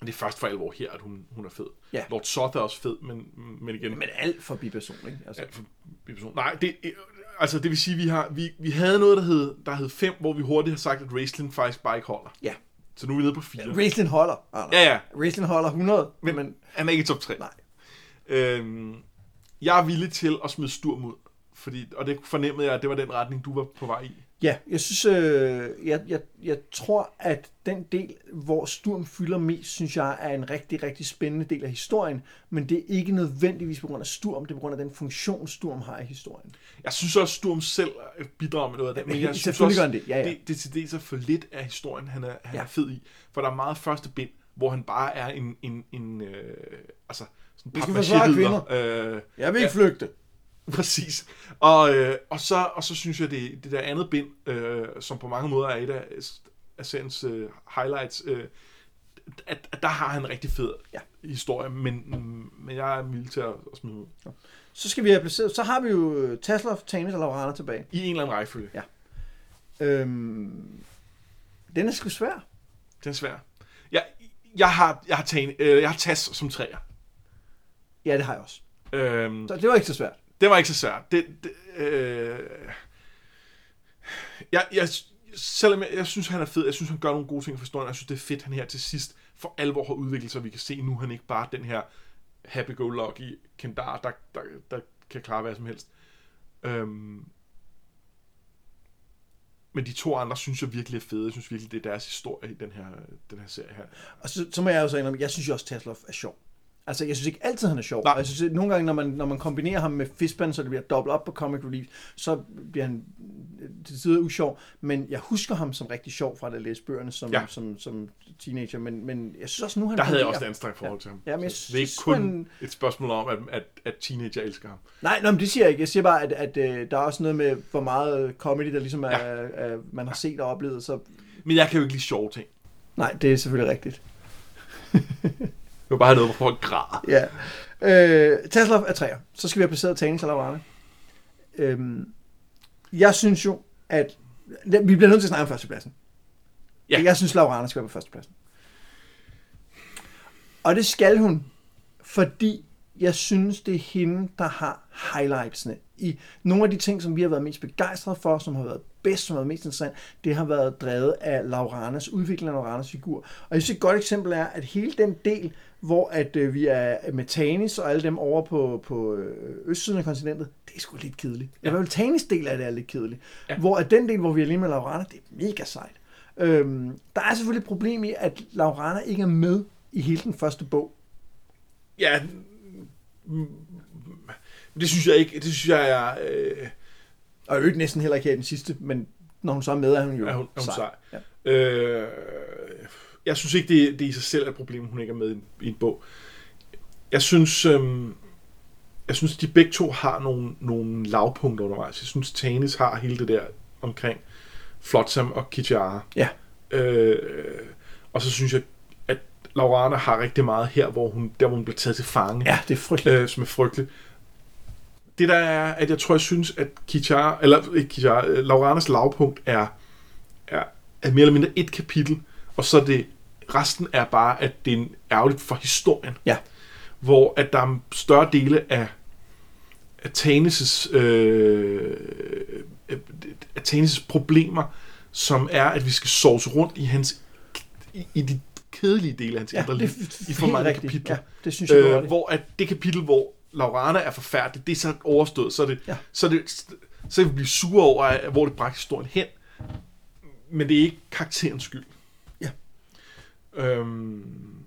det er først for alvor her, at hun, hun er fed. Ja. Lord Soth er også fed, men, men igen, Men alt for biperson, ikke? Altså, alt for biperson. Nej, det, øh, altså det vil sige, vi har, vi, vi havde noget, der hed, der hed 5, hvor vi hurtigt har sagt, at Raistlin faktisk bare ikke holder. ja. Så nu er vi nede på 4. Raistlin holder. Anders. Ja, ja. Raistlin holder 100, Men, men, men han er ikke i top 3. nej. Øhm, jeg er villig til at smide Sturm ud. Fordi, og det fornemmede jeg, at det var den retning, du var på vej i. Ja, jeg synes, øh, jeg, jeg, jeg tror, at den del, hvor Sturm fylder mest, synes jeg, er en rigtig, rigtig spændende del af historien, men det er ikke nødvendigvis på grund af Sturm, det er på grund af den funktion, Sturm har i historien. Jeg synes også, Sturm selv bidrager med noget af det. Men jeg synes Selvfølgelig også, det, ja, ja. det, det, det er for lidt af historien, han er, han Ja. er fed i. For der er meget første bind, hvor han bare er en, en, en øh, altså, sådan Vi skal forsvare papmaché-ridder. Øh, Jeg vil ikke flygte. Præcis. Og, øh, og, så, og så synes jeg, det, det der andet bind, øh, som på mange måder er et af, af seriens øh, highlights, øh, at, at der har han en rigtig fed Ja. historie, men, men jeg er mild til at, at smide ud. Så skal vi have placeret, så har vi jo øh, Tasloff, Tanis og Laurana tilbage. I en eller anden rækkefølge. Ja. Øhm, den er sgu svær. Den er svær. Jeg, jeg har, jeg har, taget, øh, jeg har Tas som træer. Ja, det har jeg også. Øhm, Så det var ikke så svært det var ikke så svært. Det, det, øh, jeg, jeg, selvom jeg, jeg synes, han er fed, jeg synes, han gør nogle gode ting for historien, jeg synes, det er fedt, han her til sidst for alvor har udviklet sig, vi kan se, nu er han ikke bare den her happy-go-lucky kendar, der, der, der kan klare hvad som helst. Øhm, men de to andre synes jeg virkelig er fede. Jeg synes virkelig, det er deres historie i den her, den her serie her. Og så, så må jeg jo så indrømme, jeg synes jo også, Tasloff er sjov. Altså, jeg synes ikke altid, han er sjov. Nej. Jeg synes, at nogle gange, når man, når man kombinerer ham med Fistban, så det bliver dobbelt op på Comic Relief, så bliver han øh, til tider usjov. Men jeg husker ham som rigtig sjov fra da jeg læste bøgerne som, Ja. som, som teenager. Men, men jeg synes også nu, han Der havde jeg også et anstrengt forhold til ham. Ja, men jeg Så det er ikke synes, kun han- et spørgsmål om, at, at, at teenager elsker ham. Nej, nej, men det siger jeg ikke. Jeg siger bare, at, at, at der er også noget med, hvor meget comedy, der ligesom Ja. ja. er, man har set og oplevet. Så Men jeg kan jo ikke lide sjove ting. nej, det er selvfølgelig rigtigt. Vil bare have noget, hvor folk græder. Ja. Øh, Tasloff er træer. Så skal vi have placeret Laurana. Øhm, jeg synes jo, at... Vi bliver nødt til at snakke om førstepladsen. Ja. Jeg synes, Laurana skal være på førstepladsen. Og det skal hun, fordi jeg synes, det er hende, der har highlightsene i nogle af de ting, som vi har været mest begejstrede for, som har været bedst, som har været mest interessant, det har været drevet af Lauranas, udviklingen af Lauranas figur. Og jeg synes et godt eksempel er, at hele den del, hvor at øh, vi er med Tanis og alle dem over på, på øh, østsiden af kontinentet, det er sgu lidt kedeligt. Ja. Jeg vil Tanis del af det er lidt kedeligt. Ja. Hvor at den del, hvor vi er lige med Laurana, det er mega sejt. Øhm, der er selvfølgelig et problem i, at Laurana ikke er med i hele den første bog. Ja, mm, det synes jeg ikke. Det synes jeg er... Øh... Og ikke næsten heller ikke her i den sidste, men når hun så er med, er hun jo er hun, er hun sej. sej. Ja. Øh, jeg synes ikke, det, det i sig selv er et problem, hun ikke er med i, i en bog. Jeg synes, øhm, jeg synes, de begge to har nogle, nogle lavpunkter undervejs. Jeg synes, Tanis har hele det der omkring Flotsam og Kichara. Ja. Øh, og så synes jeg, at Laurana har rigtig meget her, hvor hun, der hvor hun bliver taget til fange. Ja, det er frygteligt. Øh, som er frygteligt. Det der er, at jeg tror, jeg synes, at Kichara, eller ikke Kichara, øh, Lauranas lavpunkt er, er, er mere eller mindre et kapitel, og så er det resten er bare, at det er ærgerligt for historien. Ja. Hvor at der er større dele af, Tanis' øh, af Tanis' problemer, som er, at vi skal sovse rundt i hans i, i de kedelige dele af hans ja, indre liv, i for mange rigtigt. kapitler. Ja, det synes jeg, øh, hvor at det kapitel, hvor Laurana er forfærdelig, det er så overstået, så det, ja. så det, så kan vi blive sure over, hvor det bragte historien hen, men det er ikke karakterens skyld. Øhm,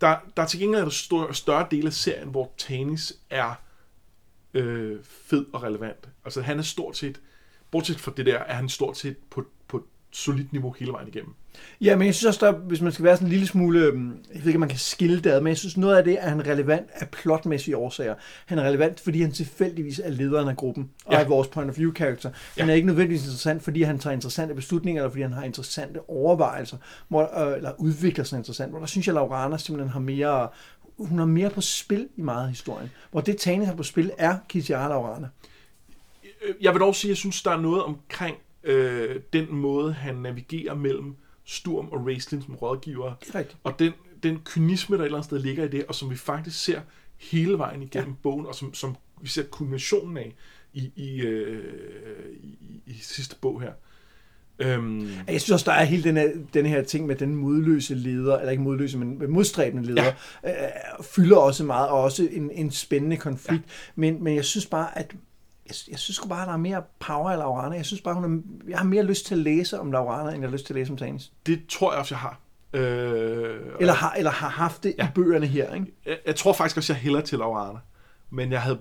der, der er til gengæld en større, større del af serien, hvor Tanis er øh, fed og relevant. Altså han er stort set, bortset fra det der, er han stort set på, på et solidt niveau hele vejen igennem. Ja, men jeg synes også, der, hvis man skal være sådan en lille smule, øhm, jeg ved ikke, om man kan skille det ad, men jeg synes noget af det er han relevant af plotmæssige årsager. Han er relevant, fordi han tilfældigvis er lederen af gruppen, og ja. er vores point of view character. Han ja. er ikke nødvendigvis interessant, fordi han tager interessante beslutninger, eller fordi han har interessante overvejelser, hvor, øh, eller udvikler sig interessant. Hvor der synes jeg, at Laurana simpelthen har mere, hun har mere på spil i meget af historien. Hvor det Tane har på spil er Kitiara Laurana. Jeg vil dog sige, at jeg synes, der er noget omkring øh, den måde, han navigerer mellem Sturm og Raistlin som rådgiver. Det er rigtigt. Og den, den kynisme, der et eller andet sted ligger i det, og som vi faktisk ser hele vejen igennem ja. bogen, og som, som vi ser kulminationen af i, i, øh, i, i sidste bog her. Øhm. Jeg synes også, der er hele den her, den her ting med den modløse leder, eller ikke modløse, men modstræbende leder, ja. øh, fylder også meget, og også en, en spændende konflikt. Ja. Men, men jeg synes bare, at jeg, jeg synes bare, at der er mere power i Laurana. Jeg synes bare, hun er, jeg har mere lyst til at læse om Laurana, end jeg har lyst til at læse om Tanis. Det tror jeg også, jeg har. Øh, eller, har eller har haft det ja. i bøgerne her, ikke? Jeg, jeg tror faktisk også, jeg hælder til Laurana. Men jeg havde,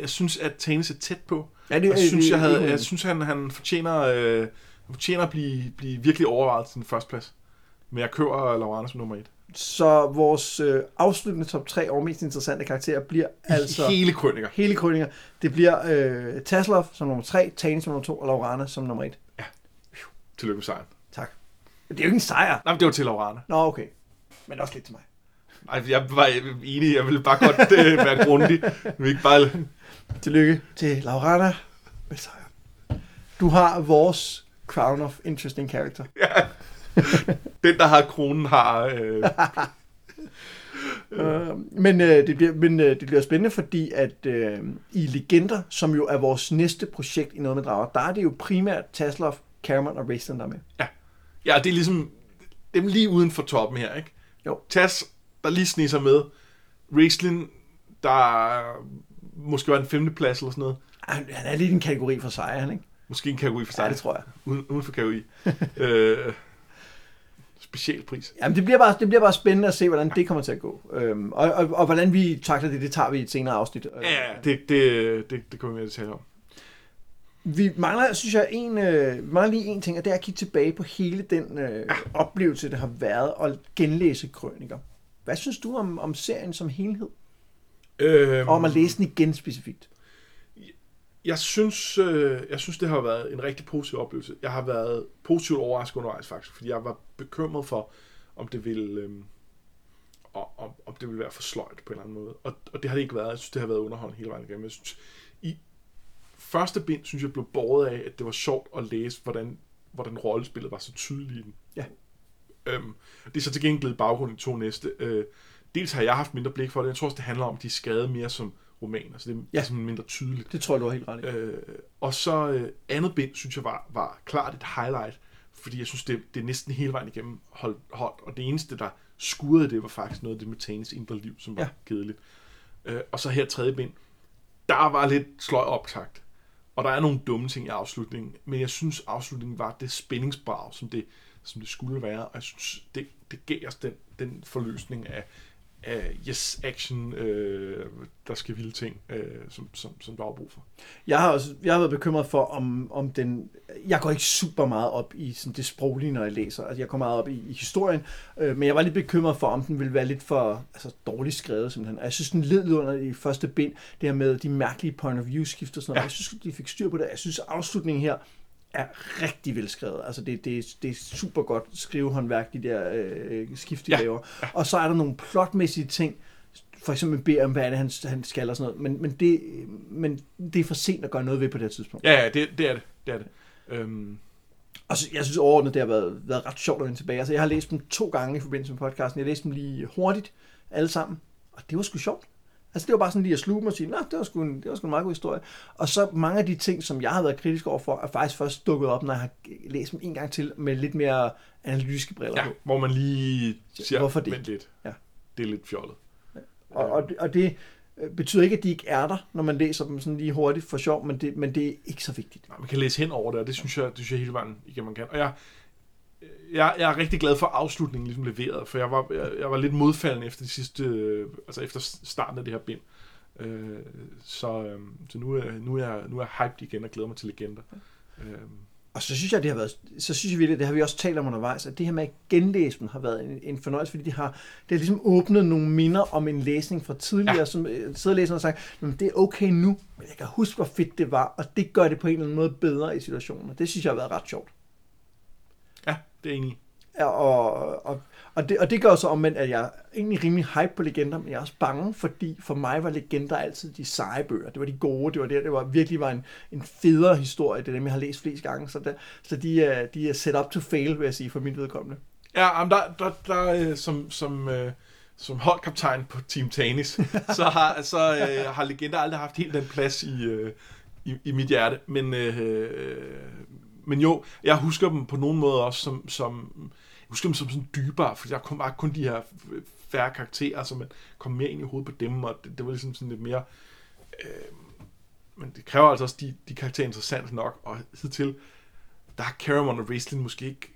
jeg synes, at Tanis er tæt på. Ja, det, jeg, synes, jeg, havde, jeg synes, han, han fortjener, øh, han fortjener at blive, blive virkelig overvejet til den første plads. Men jeg kører Laurana som nummer et. Så vores øh, afsluttende top 3 over mest interessante karakterer bliver altså... Hele krønninger. Hele krønninger. Det bliver øh, Taslov som nummer 3, Tani som nummer 2 og Laurana som nummer 1. Ja. Tillykke med sejren. Tak. Det er jo ikke en sejr. Nej, men det var til Laurana. Nå, okay. Men også lidt til mig. Nej, jeg var enig. Jeg ville bare godt øh, være grundig. Vil ikke bare... Tillykke til Laurana med sejren. Du har vores Crown of Interesting Character. Ja. Den, der har kronen, har... Øh... Uh, men, øh, det bliver, men øh, det bliver spændende, fordi at øh, i Legender, som jo er vores næste projekt i noget med drager, der er det jo primært Taslov, Cameron og Raistlin, der er med. Ja. ja, det er ligesom dem lige uden for toppen her, ikke? Jo. Tas, der lige sniger med. Raistlin, der måske var en femte plads eller sådan noget. Han, han er lidt en kategori for sig, han ikke? Måske en kategori for sig. Ja, det tror jeg. Uden, uden for kategori. øh, specialpris. Jamen, det bliver, bare, det bliver bare spændende at se, hvordan det kommer til at gå. Øhm, og, og, og, hvordan vi takler det, det tager vi i et senere afsnit. Ja, det, det, det, det kommer vi med at tale om. Vi mangler, synes jeg, en, øh, mangler lige en ting, og det er at kigge tilbage på hele den øh, oplevelse, det har været at genlæse krøniker. Hvad synes du om, om serien som helhed? Øhm, og om at læse den igen specifikt? Jeg synes, øh, jeg synes, det har været en rigtig positiv oplevelse. Jeg har været positivt overrasket undervejs faktisk, fordi jeg var bekymret for, om det ville, øh, om, om det ville være for sløjt på en eller anden måde. Og, og det har det ikke været. Jeg synes, det har været underholdende hele vejen igennem. Jeg synes, i første bind, synes jeg, blev båret af, at det var sjovt at læse, hvordan, hvordan rollespillet var så tydeligt i den. Ja. Øhm, det er så til gengæld i baggrund i to næste. Øh, dels har jeg haft mindre blik for det. Jeg tror også, det handler om, at de er skrevet mere som roman. Altså det er Ja. sådan mindre tydeligt. Det tror jeg, du har helt ret i. Øh, og så øh, andet bind, synes jeg var, var klart et highlight, fordi jeg synes, det, det er næsten hele vejen igennem holdt, holdt, og det eneste, der skurede det, var faktisk noget af det med Tanes indre liv, som var Ja. kedeligt. Øh, og så her tredje bind, der var lidt sløj optakt, og der er nogle dumme ting i afslutningen, men jeg synes, afslutningen var det spændingsbrag, som det, som det skulle være, og jeg synes, det, det gav os den, den forløsning af, af yes, action, øh, der skal vilde ting, øh, som, som, som der var brug for. Jeg har også jeg har været bekymret for, om, om den... Jeg går ikke super meget op i sådan det sproglige, når jeg læser. Altså, jeg går meget op i, i historien, øh, men jeg var lidt bekymret for, om den ville være lidt for altså, dårligt skrevet, simpelthen. Og jeg synes, den led lidt under i første bind, det her med de mærkelige point of view skift og sådan noget. Ja. Jeg synes, de fik styr på det. Jeg synes, afslutningen her er rigtig velskrevet. Altså, det, det, det er super godt skrivehåndværk, de der øh, skift, de Ja. laver. Og så er der nogle plotmæssige ting, for eksempel beder om, hvad er det, han, han skal og sådan noget. Men, men, det, men det er for sent at gøre noget ved på det her tidspunkt. Ja, ja, det, det er det. det, er det. Øhm, Og så, jeg synes overordnet, det har været, været ret sjovt at vende tilbage. Altså, jeg har læst dem to gange i forbindelse med podcasten. Jeg læste dem lige hurtigt, alle sammen. Og det var sgu sjovt. Altså, det var bare sådan lige at sluge mig og sige, nej, det var, sgu en, det var sgu en meget god historie. Og så mange af de ting, som jeg har været kritisk overfor, er faktisk først dukket op, når jeg har læst dem en gang til med lidt mere analytiske briller ja, på. hvor man lige siger, Hvorfor det lidt. Ja. Det er lidt fjollet. Og, og, det- og det øh, betyder ikke, at de ikke er der, når man læser dem sådan lige hurtigt for sjov, men det, men det er ikke så vigtigt. Nej, man kan læse hen over det, og det synes jeg, det synes jeg hele vejen igennem, man kan. Og jeg, jeg, jeg er rigtig glad for afslutningen ligesom leveret, for jeg var, jeg, jeg var lidt modfaldende efter de sidste, øh, altså efter starten af det her bind. Øh, så øh, så nu, er, nu, er, nu er jeg hyped igen og glæder mig til legender. Øh, Og så synes jeg, det har været, så synes jeg virkelig, det har vi også talt om undervejs, at det her med at genlæse dem har været en, en fornøjelse, fordi de har, det har ligesom åbnet nogle minder om en læsning fra tidligere, ja. Som øh, sidder og læser og sagt, det er okay nu, men jeg kan huske, hvor fedt det var, og det gør det på en eller anden måde bedre i situationen, og det synes jeg har været ret sjovt. Det er enig Og, og, og, det, og det gør så omvendt, at jeg er egentlig rimelig hype på legender, men jeg er også bange, fordi for mig var legender altid de seje bøger. Det var de gode, det var der, det var virkelig var en, en federe historie, det er dem, jeg har læst flest gange, så, der, så de, er, de er set up to fail, vil jeg sige, for mit vedkommende. Ja, men der, der, der øh, som, som, øh, som holdkaptajn på Team Tanis, så har, så, øh, har legender aldrig haft helt den plads i, i, i mit hjerte. Men, øh, men jo, jeg husker dem på nogen måde også som, som jeg husker dem som sådan dybere, for jeg kom bare kun de her færre karakterer, så man kom mere ind i hovedet på dem, og det, det var ligesom sådan lidt mere... Øh, men det kræver altså også de, de karakterer interessant nok, og hidtil, der har Caramon og Raistlin måske ikke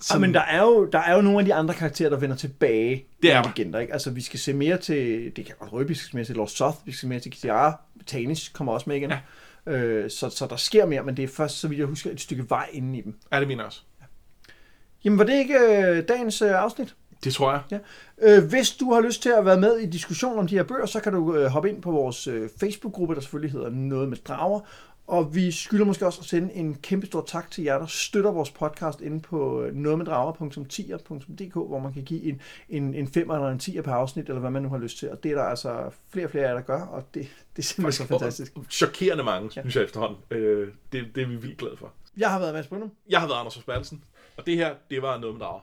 Så, men der er, jo, der er jo nogle af de andre karakterer, der vender tilbage Det er legender, ikke? Altså, vi skal se mere til, det kan godt røbe, vi skal se mere til Lord Soth, vi skal se mere til Kiara, Tanis kommer også med igen. Ja. Øh, så, så der sker mere, men det er først, så vidt jeg husker, et stykke vej inden i dem. Ja, det mener jeg også. Jamen, var det ikke øh, dagens øh, afsnit? Det tror jeg. Ja. Øh, hvis du har lyst til at være med i diskussionen om de her bøger, så kan du øh, hoppe ind på vores øh, Facebook-gruppe, der selvfølgelig hedder Noget med Drager. Og vi skylder måske også at sende en kæmpe stor tak til jer, der støtter vores podcast inde på øh, nogetmeddrager.tier.dk, hvor man kan give en, en, en 5 eller en 10 per afsnit, eller hvad man nu har lyst til. Og det er der altså flere og flere af jer, der gør, og det, det er simpelthen Faktisk, så fantastisk. Chokerende mange, ja. synes jeg efterhånden. Øh, det, det er vi vildt glade for. Jeg har været Mads Brynum. Jeg har været Anders Forsbergelsen. Og det her, det var Noget med Drager.